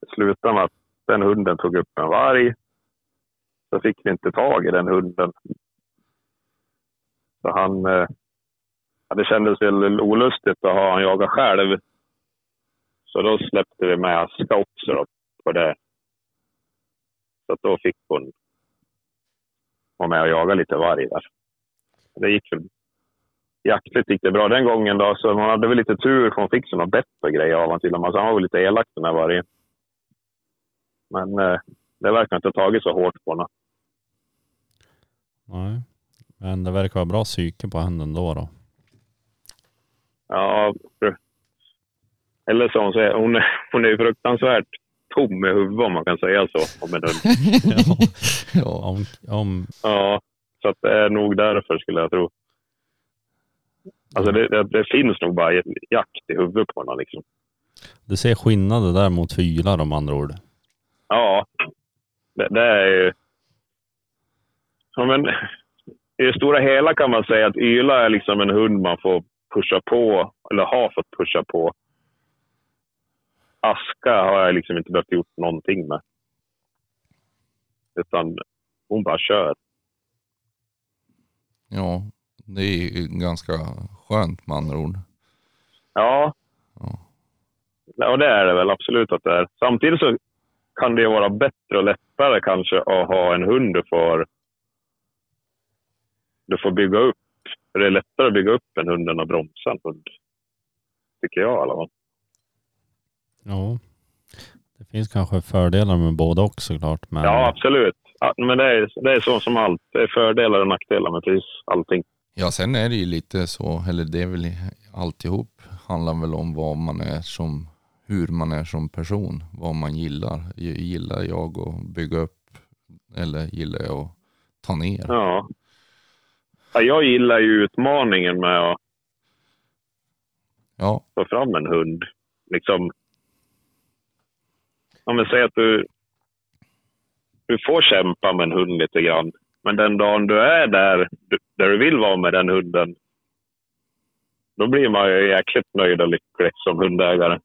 det slutade med att den hunden tog upp en varg. Så fick vi inte tag i den hunden. Så han... Eh, ja, det kändes väl olustigt att ha han jaga själv. Så då släppte vi med Aska också då, på det. Så då fick hon vara med och jaga lite varg där. Det gick väl jaktligt gick det bra den gången då, så man hade väl lite tur för hon fick sig bättre grejer av honom till och med. Så han var väl lite elak den här vargen. Men eh, det verkar inte ha tagit så hårt på honom. Nej. Men det verkar vara bra psyke på hunden då då. Ja, eller som hon säger, hon är, hon är ju fruktansvärt tom i huvudet om man kan säga så om en hund. ja. Ja, Om, om, Ja, så att det är nog därför skulle jag tro. Alltså det, det, det finns nog bara jakt i huvudet på honom liksom. du ser skillnader där mot fylar om andra ord. Ja, det, det är ju... Ja, men, I det stora hela kan man säga att Yla är liksom en hund man får pusha på, eller har fått pusha på. Aska har jag liksom inte behövt gjort någonting med. Utan hon bara kör. ja, det är ju ganska skönt med andra ord. Ja. Ja. ja, det är det väl absolut att det är. Samtidigt så kan det vara bättre och lättare kanske att ha en hund du får, du får bygga upp. Det är lättare att bygga upp en hund än att bromsa en hund. Tycker jag i alla fall. Ja. Det finns kanske fördelar med båda också såklart. Men Ja, absolut. Ja, men det är, det är så som allt. Det är fördelar och nackdelar med precis allting. Ja, sen är det ju lite så, eller det är väl alltihop handlar väl om vad man är som, hur man är som person, vad man gillar. Gillar jag att bygga upp eller gillar jag att ta ner? Ja. Ja jag gillar ju utmaningen med att Ja, få fram en hund. Liksom, om vi säger att du, du får kämpa med en hund lite grann. Men den dagen du är där, du- där du vill vara med den hunden, då blir man ju jäkligt nöjd och lycklig som hundägare.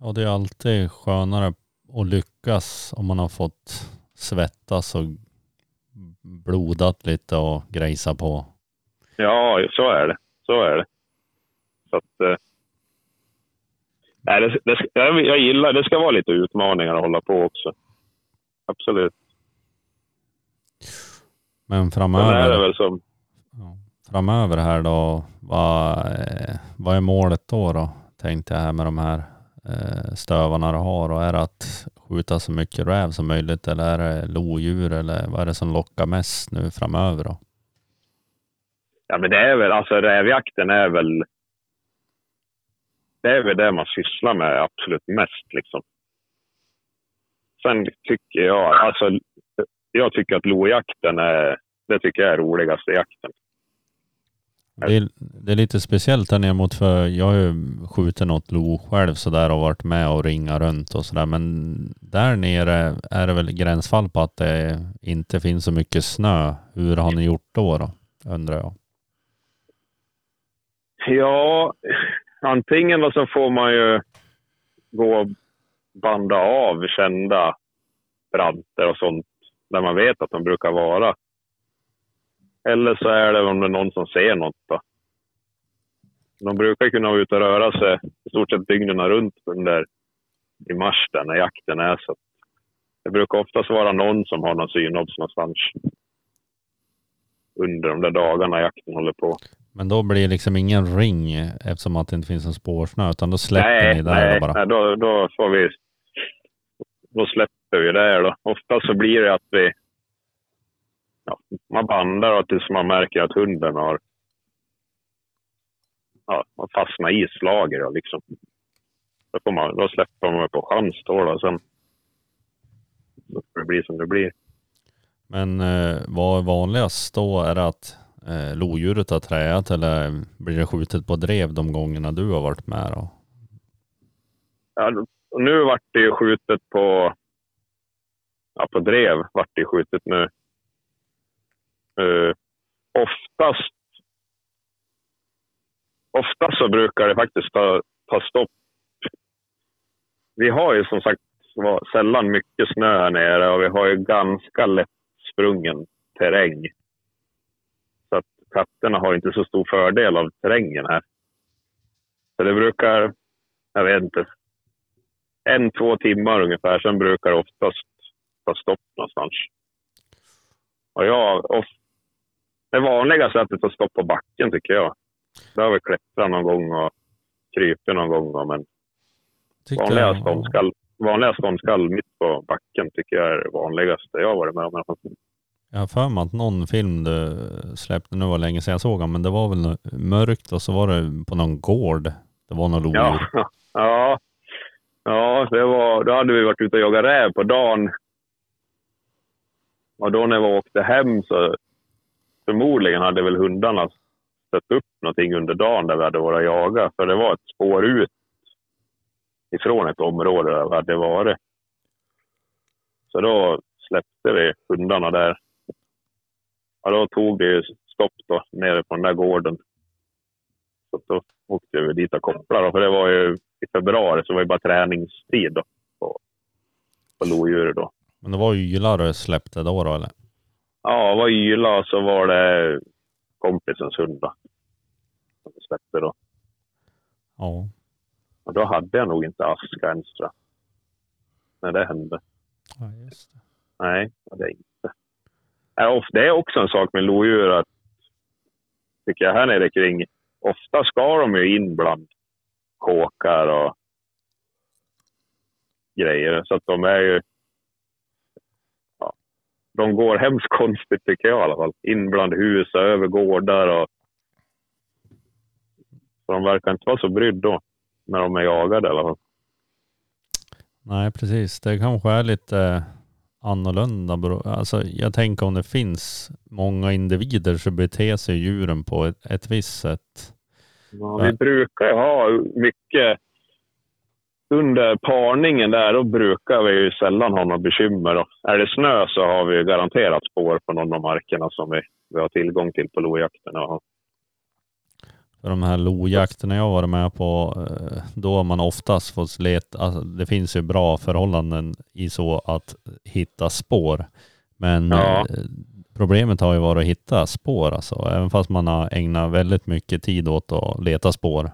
Och det är alltid skönare att lyckas om man har fått svettas och blodat lite och grejsa på. Ja, så är det. Så är det. Så att, eh, nej, det, det, jag, gillar det. ska vara lite utmaningar att hålla på också. Absolut. Men Sen är det framöver, väl som, framöver här då, vad, eh, vad är målet då, då? Tänkte jag här med de här Eh, stövarna du har. Och är det att skjuta så mycket räv som möjligt eller är det lodjur eller vad är det som lockar mest nu framöver då? ja men det är väl, alltså rävjakten är väl, det är väl det man sysslar med absolut mest liksom. Sen tycker jag, alltså jag tycker att lojakten är, det tycker jag är roligaste jakten. Det är, det är lite speciellt där nere mot för jag har ju skjutit något lo själv sådär och varit med och ringa runt och sådär. Men där nere är det väl gränsfall på att det inte finns så mycket snö. Hur har ni gjort då då? Undrar jag. Ja, antingen så får man ju gå och banda av kända branter och sånt där man vet att de brukar vara. Eller så är det om det är någon som ser något. Då. De brukar kunna vara ute och röra sig i stort sett dygnen runt under i mars där när jakten är. Så det brukar oftast vara någon som har någon synobs någonstans under de där dagarna jakten håller på. Men då blir det liksom ingen ring eftersom att det inte finns en spårsnö utan då släpper ni där nej, bara. Nej, då, då får vi... Då släpper vi det då. Ofta så blir det att vi... Ja, man bandar och tills man märker att hunden har ja, fastnat i slaget. Då, liksom. då, får man, då släpper man på chans då. då sen så får det bli som det blir. Men eh, vad är vanligast då? Är det att eh, lodjuret har träat eller blir det skjutet på drev de gångerna du har varit med då? Ja, nu vart det ju skjutet på, ja, på drev. Vart det skjutet nu. Eh, oftast, oftast så brukar det faktiskt ta, ta stopp. Vi har ju som sagt sällan mycket snö här nere och vi har ju ganska lättsprungen terräng. Så att katterna har inte så stor fördel av terrängen här. Så det brukar, jag vet inte, en, två timmar ungefär. Sen brukar det oftast ta stopp någonstans. Och jag, oft, det vanligaste är att stopp på backen tycker jag. Det har vi klättrat någon gång och krypit någon gång. Men vanliga ståndskall, vanliga ståndskall mitt på backen tycker jag är det vanligaste jag har varit med om. Jag har för mig att någon film du släppte, nu var länge sedan jag såg den, men det var väl mörkt och så var det på någon gård. Det var någon lodjur. Ja, ja. ja det var, då hade vi varit ute och jagat räv på dagen. Och då när vi åkte hem så förmodligen hade väl hundarna stött upp någonting under dagen där vi hade varit och jagat. För det var ett spår ut ifrån ett område där vi hade varit. Så då släppte vi hundarna där. Ja, då tog det ju stopp då, nere på den där gården. Så då åkte vi dit och kopplade. Då, för det var ju i februari, så det var ju bara träningstid då, på, på lodjuret. Då. Men det var ju ylar du släppte då, då eller? Ja, var Yla och så var det kompisens hund då. Som vi släppte då. Ja. Och då hade jag nog inte aska ens tror jag. När det hände. ja just det. Nej, det jag inte. Of- Det är också en sak med lodjur att, tycker jag, här nere kring. Ofta ska de ju in bland kåkar och grejer. Så att de är ju... De går hemskt konstigt tycker jag i alla fall. In bland hus och över gårdar och... Så de verkar inte vara så brydd då. När de är jagade i alla fall. Nej, precis. Det kanske är lite eh, annorlunda. Alltså, jag tänker om det finns många individer så beter sig djuren på ett, ett visst sätt. Ja, vi brukar ju ha mycket under parningen där, då brukar vi ju sällan ha några bekymmer. Då. Är det snö så har vi garanterat spår på någon av markerna som vi, vi har tillgång till på lojakten. Ja. För de här lojakterna jag varit med på, eh, då har man oftast fått leta, alltså det finns ju bra förhållanden i så att hitta spår. Men Ja. eh, problemet har ju varit att hitta spår alltså, även fast man har ägnat väldigt mycket tid åt att leta spår.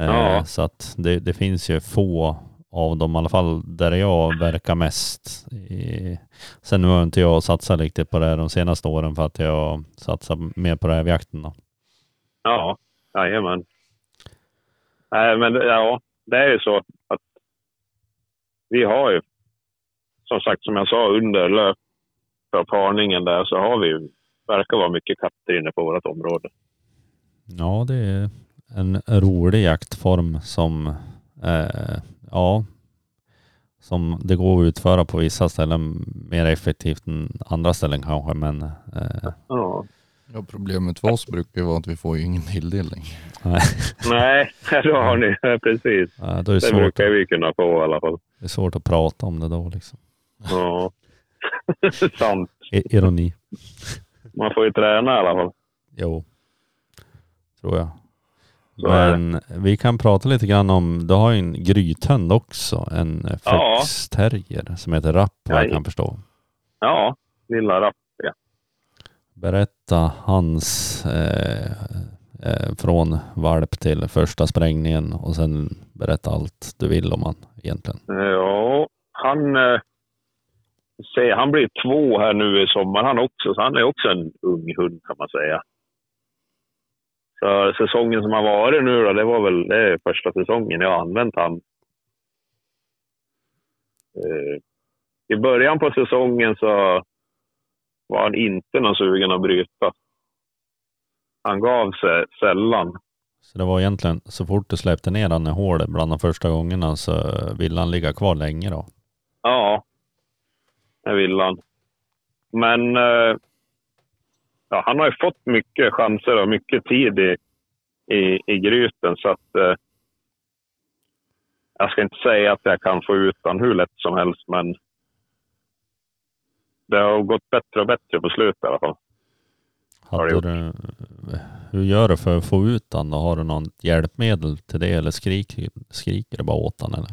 Eh, Ja. Så att det, det finns ju få av dem, i alla fall där jag verkar mest. I, sen nu har inte jag satsat riktigt på det de senaste åren för att jag satsar mer på rävjakten då. Ja, jajamän. Nej, men ja, det är ju så att vi har ju, som sagt, som jag sa, under löp för parningen där så har vi ju, verkar vara mycket katter inne på vårt område. Ja, det är en rolig jaktform som, eh, ja, som det går att utföra på vissa ställen mer effektivt än andra ställen kanske, men eh, Ja. Ja, problemet för oss brukar ju vara att vi får ju ingen tilldelning. nej, Nej, då har ni, precis. eh, då är det, Det svårt, brukar vi kunna få i alla fall. det är svårt att prata om det då liksom. Ja. Sant. Ironi. Man får ju träna i alla fall. Jo, tror jag. Så. Men vi kan prata lite grann om, du har ju en grythund också, en eh, Ja. foxterrier som heter Rapp vad jag kan förstå. Ja, lilla rapp. Berätta hans eh, eh, från valp till första sprängningen och sen berätta allt du vill om han egentligen. Ja, han, eh, se, han blir två här nu i sommar han också, så han är också en ung hund kan man säga. Så säsongen som har varit nu då, det var väl det första säsongen jag har använt han. Eh, I början på säsongen så var han inte någon sugen att bryta. Han gav sig sällan. Så det var egentligen så fort du släppte ner han i hålet bland de första gångerna så ville han ligga kvar länge då. Ja, det vill han. Men eh, ja, han har ju fått mycket chanser och mycket tid i, i, i gryten så att eh, jag ska inte säga att jag kan få ut han hur lätt som helst men det har gått bättre och bättre på slutet i alla fall. Hade du, hur gör du för att få ut då? Har du något hjälpmedel till det eller skriker, skriker det bara åt han eller?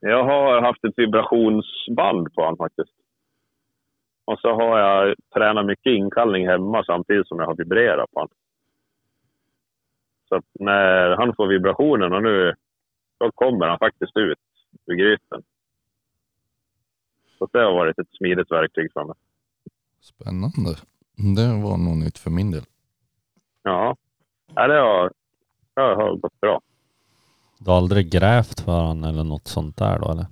Jag har haft ett vibrationsband på honom faktiskt. Och så har jag tränat mycket inkallning hemma samtidigt som jag har vibrerat på honom. Så att när han får vibrationen och nu, då kommer han faktiskt ut ur gryten. Så det har varit ett smidigt verktyg för mig. Spännande. Det var nog nytt för min del. Ja, ja det, har, det har gått bra. Du har aldrig grävt för han eller något sånt där då eller?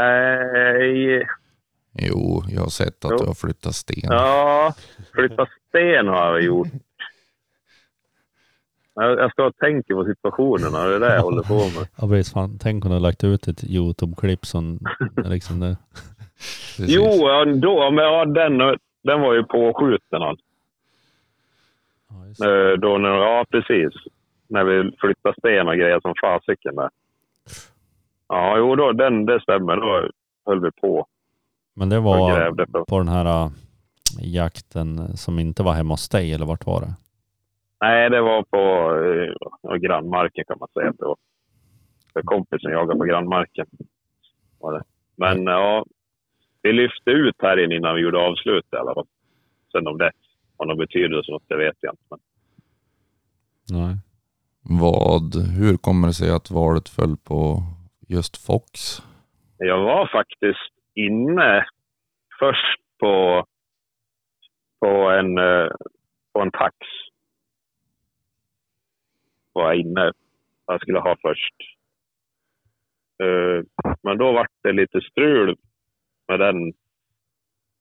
Nej, Jo, jag har sett att Jo. du har flyttat sten. Ja, flytta sten har jag gjort. Jag ska tänka på situationerna, det är det jag håller på med. Ja visst fan, tänk om du har lagt ut ett Youtube-klipp som liksom det. Precis. Jo, då, men ja, den, den var ju påskjuten. Alltså. Ja. Eh, Då, när, ja, precis. När vi flyttade sten och grejer som fasiken där. Ja, jo, då, den, det stämmer. Då höll vi på Men det var. På. den här äh, jakten som inte var hemma hos dig eller vart var det? Nej, det var på eh, grannmarken kan man säga. att Det var för kompisen jagade på grannmarken. Var det. Men ja, vi lyfte ut här in innan vi gjorde avslut i alla fall. Sen om det har någon betydelse, något, det vet jag inte. Men Nej. Vad, hur kommer det sig att valet föll på just Fox? jag var faktiskt inne först på, på, en, eh, på en tax. Var jag inne. Jag skulle ha först. Eh, men då var det lite strul med den.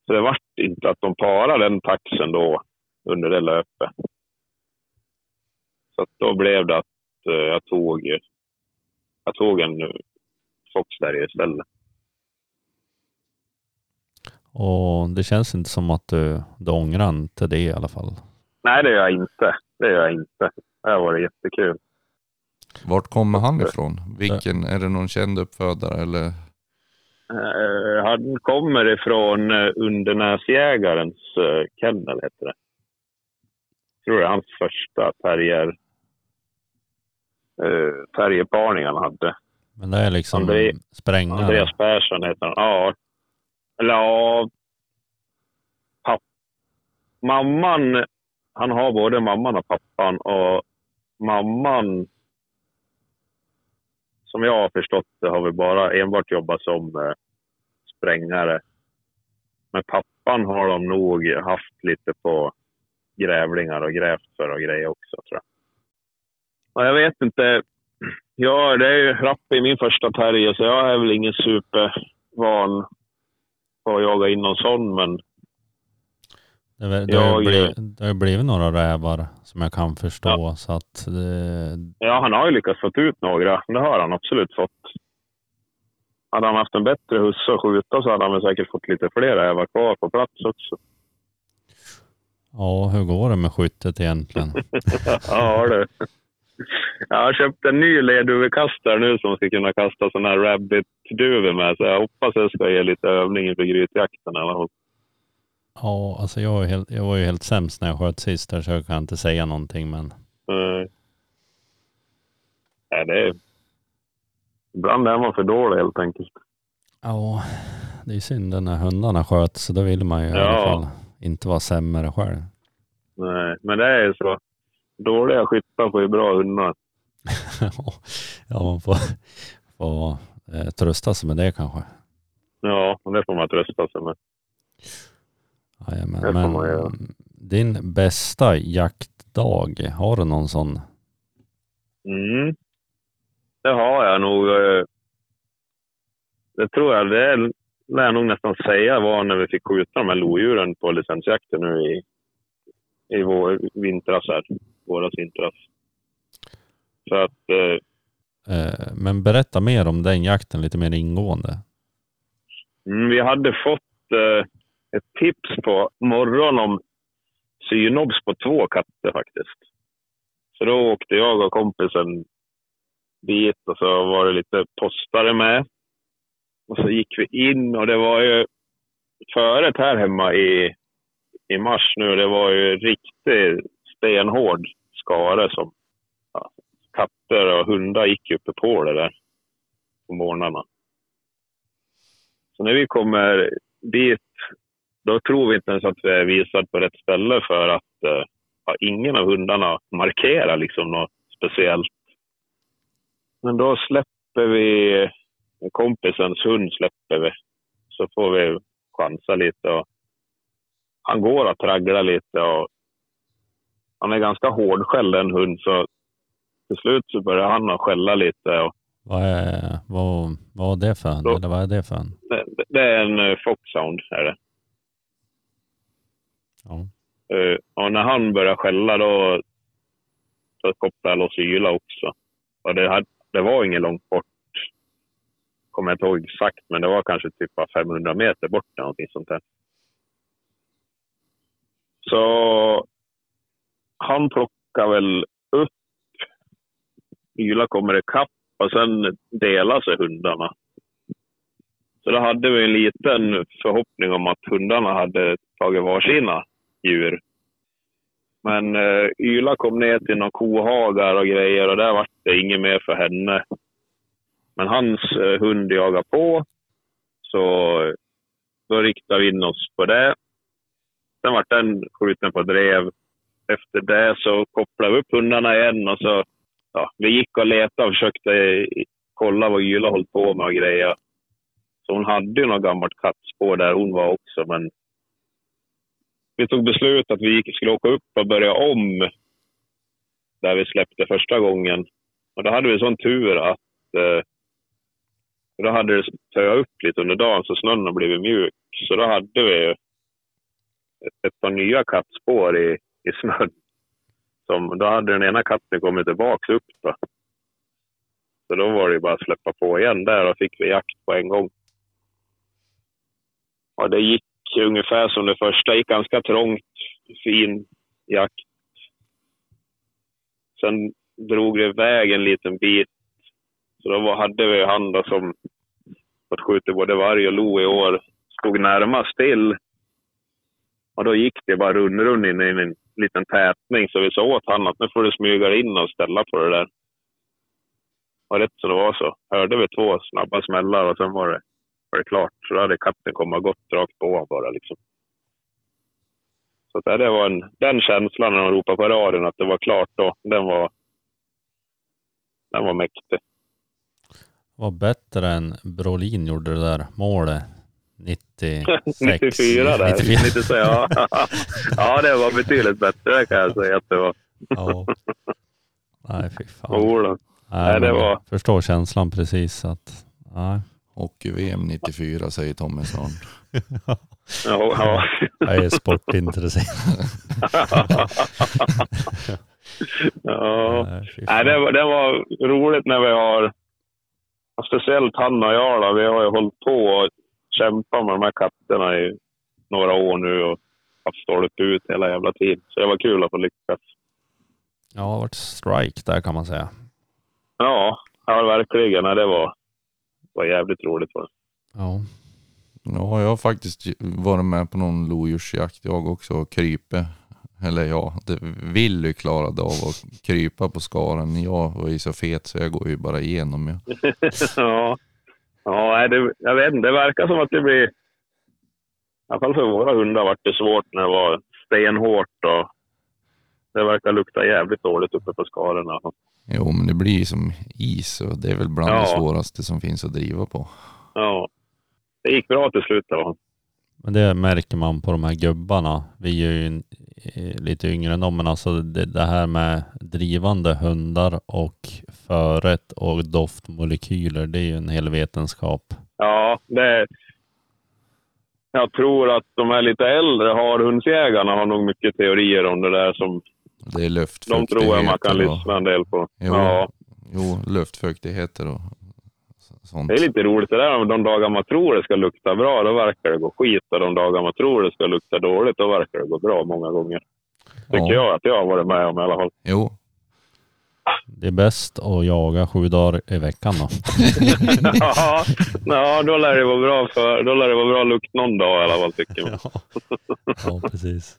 Så det vart inte att de parade den taxen då under det löpet. Så att då blev det att eh, jag tog, jag tog en eh, där istället. Och det känns inte som att du, du ångrar inte det i alla fall. Nej, det gör jag inte. Det gör jag inte. Det har varit jättekul. Vart kommer han ifrån? Vilken, är det någon känd uppfödare eller? Eh, han kommer ifrån uh, Undernäsjägarens uh, kennel, heter det. Jag tror det är hans första terrier, uh, terrierparning han hade. Men det är liksom André- sprängare. Andreas Persson heter han. Ja. Eller ja. Papp. Mamman, han har både mamman och pappan och mamman som jag har förstått det har vi bara enbart jobbat som eh, sprängare. Men pappan har de nog haft lite på grävlingar och grävt för och grejer också tror jag. Ja, jag vet inte. Ja, det är ju Rappe i min första terrier så jag är väl ingen supervan på att jaga in någon sån men Det, är det, har Jag- blivit, det har blivit några rävar som jag kan förstå. Så att det, ja, han har ju lyckats få ut några. Det har han absolut fått. Hade han haft en bättre husse att skjuta så hade han väl säkert fått lite fler rävar kvar på plats också. ja, hur går det med skyttet egentligen? ja du. Jag har köpt en ny leduvekastare nu som ska kunna kasta sån här rabbit-duvor med. Så jag hoppas jag ska ge lite övning inför grytjakten i alla fall. Ja, alltså jag, var helt, jag var ju helt sämst när jag sköt sist där så jag kan inte säga någonting men Eh, Nej, det är... Ibland är man för dålig helt enkelt. ja, det är synd när hundarna sköt så då vill man ju i Ja. alla fall inte vara sämre själv. Nej, men det är ju så. Dåliga skyttar får ju bra hundar. ja, man får, får eh, trösta sig med det kanske. Ja, det får man trösta sig med. Jajamän, Det men man göra. din bästa jaktdag, har du någon sån? Mm. Det har jag nog. eh, Det tror jag. Det lär jag nog nästan säga var när vi fick skjuta de här lodjuren på licensjakten nu i, i vår vintras här. Våras vintras. Så att eh, Eh, men berätta mer om den jakten lite mer ingående. Mm, vi hade fått eh, ett tips på morgonen om synobs på två katter faktiskt. Så då åkte jag och kompisen dit och så var det lite postare med. Och så gick vi in och det var ju föret här hemma i, i mars nu. Det var ju riktigt stenhård skare som ja, katter och hundar gick uppe på det där på morgnarna. Så när vi kommer dit, då tror vi inte ens att vi är visade på rätt ställe för att eh, ja, ingen av hundarna markerar liksom något speciellt. Men då släpper vi kompisens hund släpper vi. Så får vi chansa lite. Och han går och tragglar lite och han är ganska hårdskälld den hund så till slut så börjar han att skälla lite och Vad är, vad, vad var det för en? Då- Eller vad är det för en? det, det är en uh, foxhound är det. Ja. Eh, och när han började skälla då, så kopplade jag loss yla också. Och det, hade, det var inget långt bort. Kommer jag inte ihåg exakt, men det var kanske typ bara 500 meter bort eller någonting sånt där. Så han plockar väl upp. Yla kommer ikapp och sen delar sig hundarna. Så då hade vi en liten förhoppning om att hundarna hade tagit varsina djur. Men eh, Yla kom ner till några kohagar och grejer och där var det inget mer för henne. Men hans eh, hund jagar på. Så eh, då riktade vi in oss på det. Sen vart den skjuten på drev. Efter det så kopplade vi upp hundarna igen och så ja, vi gick och letade och försökte kolla vad Yla höll på med och grejer. Så hon hade ju något gammalt kattspår där hon var också, men vi tog beslut att vi gick, skulle åka upp och börja om där vi släppte första gången. Och då hade vi sån tur att eh, då hade det töat upp lite under dagen så snön har blivit mjuk. Så då hade vi ett, ett par nya kattspår i, i snön. Som, då hade den ena katten kommit tillbaka upp. Då. Så då var det bara att släppa på igen där och fick vi jakt på en gång. Och det gick ungefär som det första. gick ganska trångt, fin jakt. Sen drog det iväg en liten bit. Så då var, hade vi han då som fått skjuta både varg och lo i år. Stod närmast till. Och då gick det bara rund-rund in i en liten tätning. Så vi sa åt honom att nu får du smyga in och ställa på det där. Och rätt så det var så hörde vi två snabba smällar och sen var det, var det klart. Så då hade katten kommit och gått rakt på honom bara liksom. Så det var en, den känslan när de ropade på radion att det var klart då, den var, den var mäktig. Var bättre än Brolin gjorde det där målet 96. 94 där. 94. 96, ja. ja, det var betydligt bättre kan jag säga att det var. Ja. Nej, fy fan. Jo då. Nej, det var- Förstår känslan precis att, nej. Hockey-VM 94 säger Tommy Svahn. Ja, ja. Jag är sportintresserad. ja. Nej, det, var, det var roligt när vi har, speciellt han och jag då, vi har ju hållit på och kämpat med de här katterna i några år nu och haft stolpe ut hela jävla tiden. Så det var kul att få lyckas. Ja, det har varit strike där kan man säga. Ja, ja verkligen. Det var, var jävligt roligt. Var det. Ja. Ja, jag har faktiskt varit med på någon lodjursjakt jag också och krype. Eller ja, det vill ju klarade av att krypa på skaren. Jag var ju så fet så jag går ju bara igenom. Ja. ja, ja det, jag vet inte. Det verkar som att det blir... I alla fall för våra hundar vart det svårt när det var stenhårt och det verkar lukta jävligt dåligt uppe på skaren. Jo, men det blir ju som is och det är väl bland Ja. det svåraste som finns att driva på. Ja. Det gick bra till slut. Då. Men det märker man på de här gubbarna. Vi är ju lite yngre än dem, men alltså det, det här med drivande hundar och föret och doftmolekyler, det är ju en hel vetenskap. Ja, det... Jag tror att de här lite äldre harhundsjägarna har nog mycket teorier om det där som Det är de luftfuktigheter. tror jag man kan och, lyssna en del på. Jo. Ja, Jo, luftfuktigheter och sånt. det är lite roligt det där. De dagar man tror det ska lukta bra, då verkar det gå skit. Och de dagar man tror det ska lukta dåligt, då verkar det gå bra många gånger. Tycker Ja. jag att jag har varit med om i alla fall. Jo, Det är bäst att jaga sju dagar i veckan då. ja, ja, då lär det vara bra för, då lär det vara bra lukt någon dag i alla fall tycker jag. Ja, ja precis.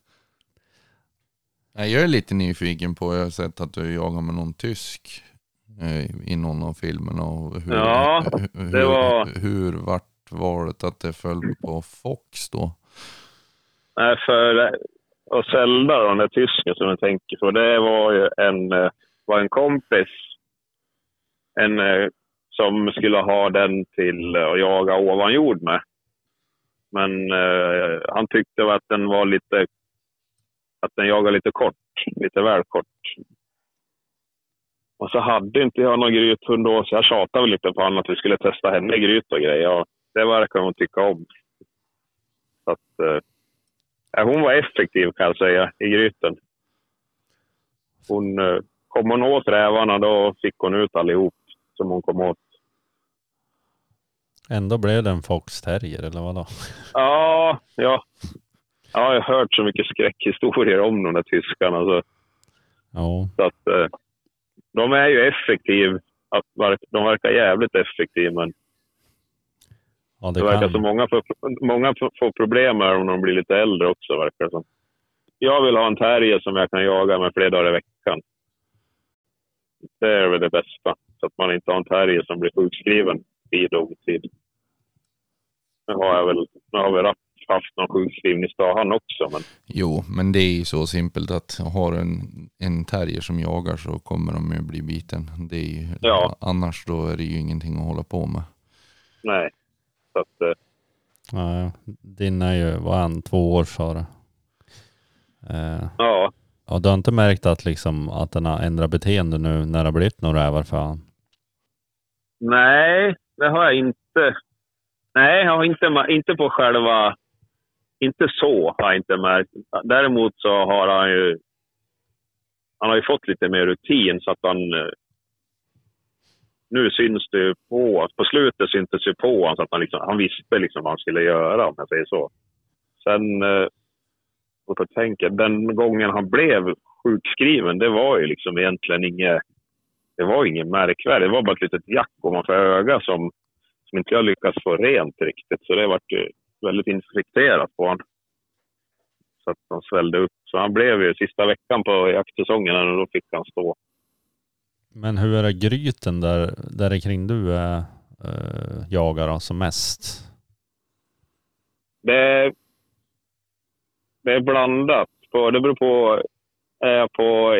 Nej, jag är lite nyfiken på, jag har sett att du jagar med någon tysk i någon av filmerna. Och hur, Ja, det var- hur, hur vart valet att det föll på Fox då? Nej, för och Zelda, den där tysken som jag tänker på, det var ju en, eh, var en kompis en, eh, som skulle ha den till eh, att jaga ovan jord med. Men eh, han tyckte att den var lite, att den jagade lite kort, lite väl kort. Och så hade inte jag någon grythund då, så jag tjatade lite på honom att vi skulle testa henne i gryt och grejer. Ja, det verkar hon tycka om. Så att, eh, hon var effektiv kan jag säga i gryten. Hon, eh, kom hon åt rävarna då fick hon ut allihop som hon kom åt. Ändå blev det en fox terrier eller vadå? Ja, ja. ja jag har hört så mycket skräckhistorier om de där tyskarna. Så, Ja, så att, eh, de är ju effektiv. Att, verk- de verkar jävligt effektiva, men ja det, det verkar kan. som många får, många får- problem med dem när de blir lite äldre också. Verkar det som. Jag vill ha en terrier som jag kan jaga med flera dagar i veckan. Det är väl det bästa. Så att man inte har en terrier som blir sjukskriven tid och otid. Nu har jag väl, nu har vi haft någon sjukskrivningsdag han också, men Jo, men det är ju så simpelt att har en, en terrier som jagar så kommer de ju bli biten. Det är ju, Ja. Annars då är det ju ingenting att hålla på med. nej. Så att, eh, Ja, din är ju, vad han, två år sa du? Eh, ja. ja, du har inte märkt att, liksom, att den har ändrat beteende nu när det har blivit några rävar för han? Nej, det har jag inte. Nej, jag har inte, inte på själva... Inte så har jag inte märkt. Däremot så har han ju... Han har ju fått lite mer rutin så att han... Eh, nu syns det ju på... På slutet syntes det på honom så att han, liksom, han visste liksom vad han skulle göra om jag säger så. Sen... Eh, och jag tänker, den gången han blev sjukskriven, det var ju liksom egentligen inget... Det var inget märkvärdigt. Det var bara ett litet jack ovanför ögat som, som inte jag lyckats få rent riktigt. Så det vart ju väldigt infekterat på honom. Så att de svällde upp. Så han blev ju sista veckan på jaktsäsongen och då fick han stå. Men hur är det gryten där, där är kring du är, äh, jagar alltså mest? Det, det är blandat. På, det beror på. Är jag på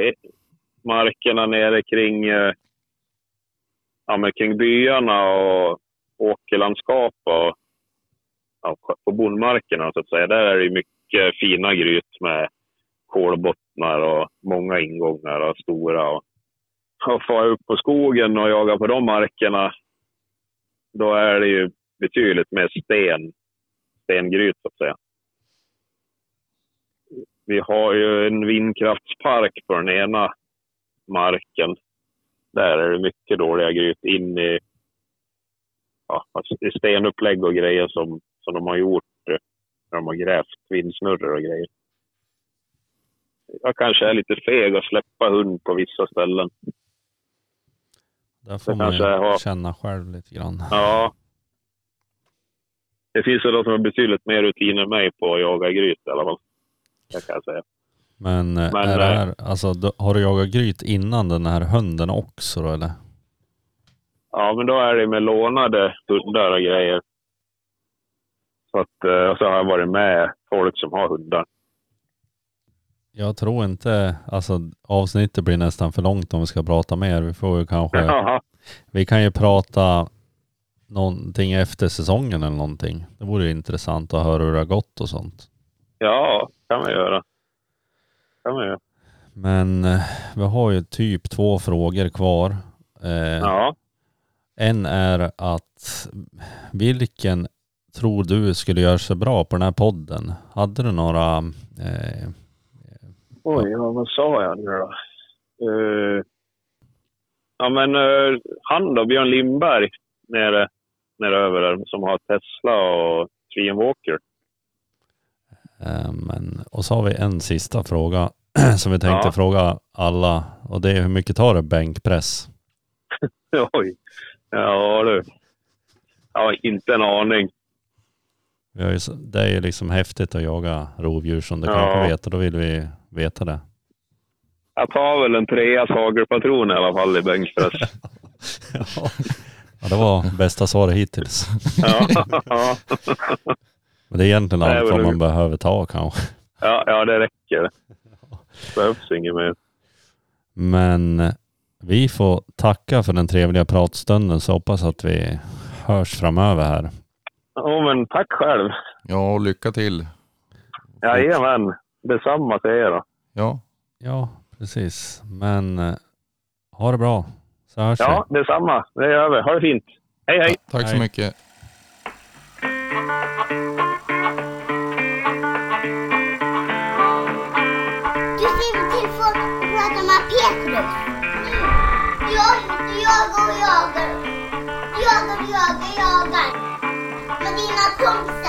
markerna nere kring, eh, ja, men kring byarna och åkerlandskap och på bondmarkerna så att säga. Där är det mycket fina gryt med kolbottnar och många ingångar och stora. Och, och far jag upp på skogen och jagar på de markerna, då är det ju betydligt mer sten, stengryt så att säga. Vi har ju en vindkraftspark på den ena marken. Där är det mycket dåliga gryt in i ja, stenupplägg och grejer som, som de har gjort när de har grävt vindsnurror och grejer. Jag kanske är lite feg att släppa hund på vissa ställen. Där får man ju har... känna själv lite grann. Ja. Det finns väl de som har betydligt mer rutin än mig på att jaga gryt i alla fall. Det kan jag säga. Men, Men är det här, alltså, har du jagat gryt innan den här hunden också då eller? Ja, men då är det med lånade hundar och grejer. Så att, eh, och så har jag varit med folk som har hundar. Jag tror inte, alltså avsnittet blir nästan för långt om vi ska prata mer. Vi får ju kanske, Jaha. vi kan ju prata någonting efter säsongen eller någonting. Det vore ju intressant att höra hur det har gått och sånt. Ja, kan man göra. Kan man göra. Men eh, vi har ju typ två frågor kvar. Eh, ja. En är att vilken tror du skulle göra sig bra på den här podden? Hade du några... Eh, Oj, ja, vad sa jag nu då? Uh, ja, men uh, han då, Björn Lindberg, nere, nere över där, som har Tesla och Clean Walker. Uh, men, och så har vi en sista fråga som vi tänkte ja. fråga alla och det är hur mycket tar det bänkpress? Oj, ja du. Jag har inte en aning. Ju, det är ju liksom häftigt att jaga rovdjur som du ja. kanske vet och då vill vi veta det. Jag tar väl en trea hagelpatron i alla fall i bänkpress. ja. det var bästa svaret hittills. Men det är egentligen allt vad man behöver ta kanske. Ja, ja det räcker. Det behövs inget mer. Men vi får tacka för den trevliga pratstunden så hoppas att vi hörs framöver här. Ja, men tack själv. Ja, och lycka till. Jajamän. Detsamma till er då. Ja. Ja, precis. Men eh, ha det bra. Så hörs Ja, vi. detsamma. Det gör vi. Ha det fint. Hej, hej. Ja, tack hej. så mycket. Du skriver till för att prata med Petrus. Jag, jagar och jagar. Jagar jagar, jagar. Med dina kompisar.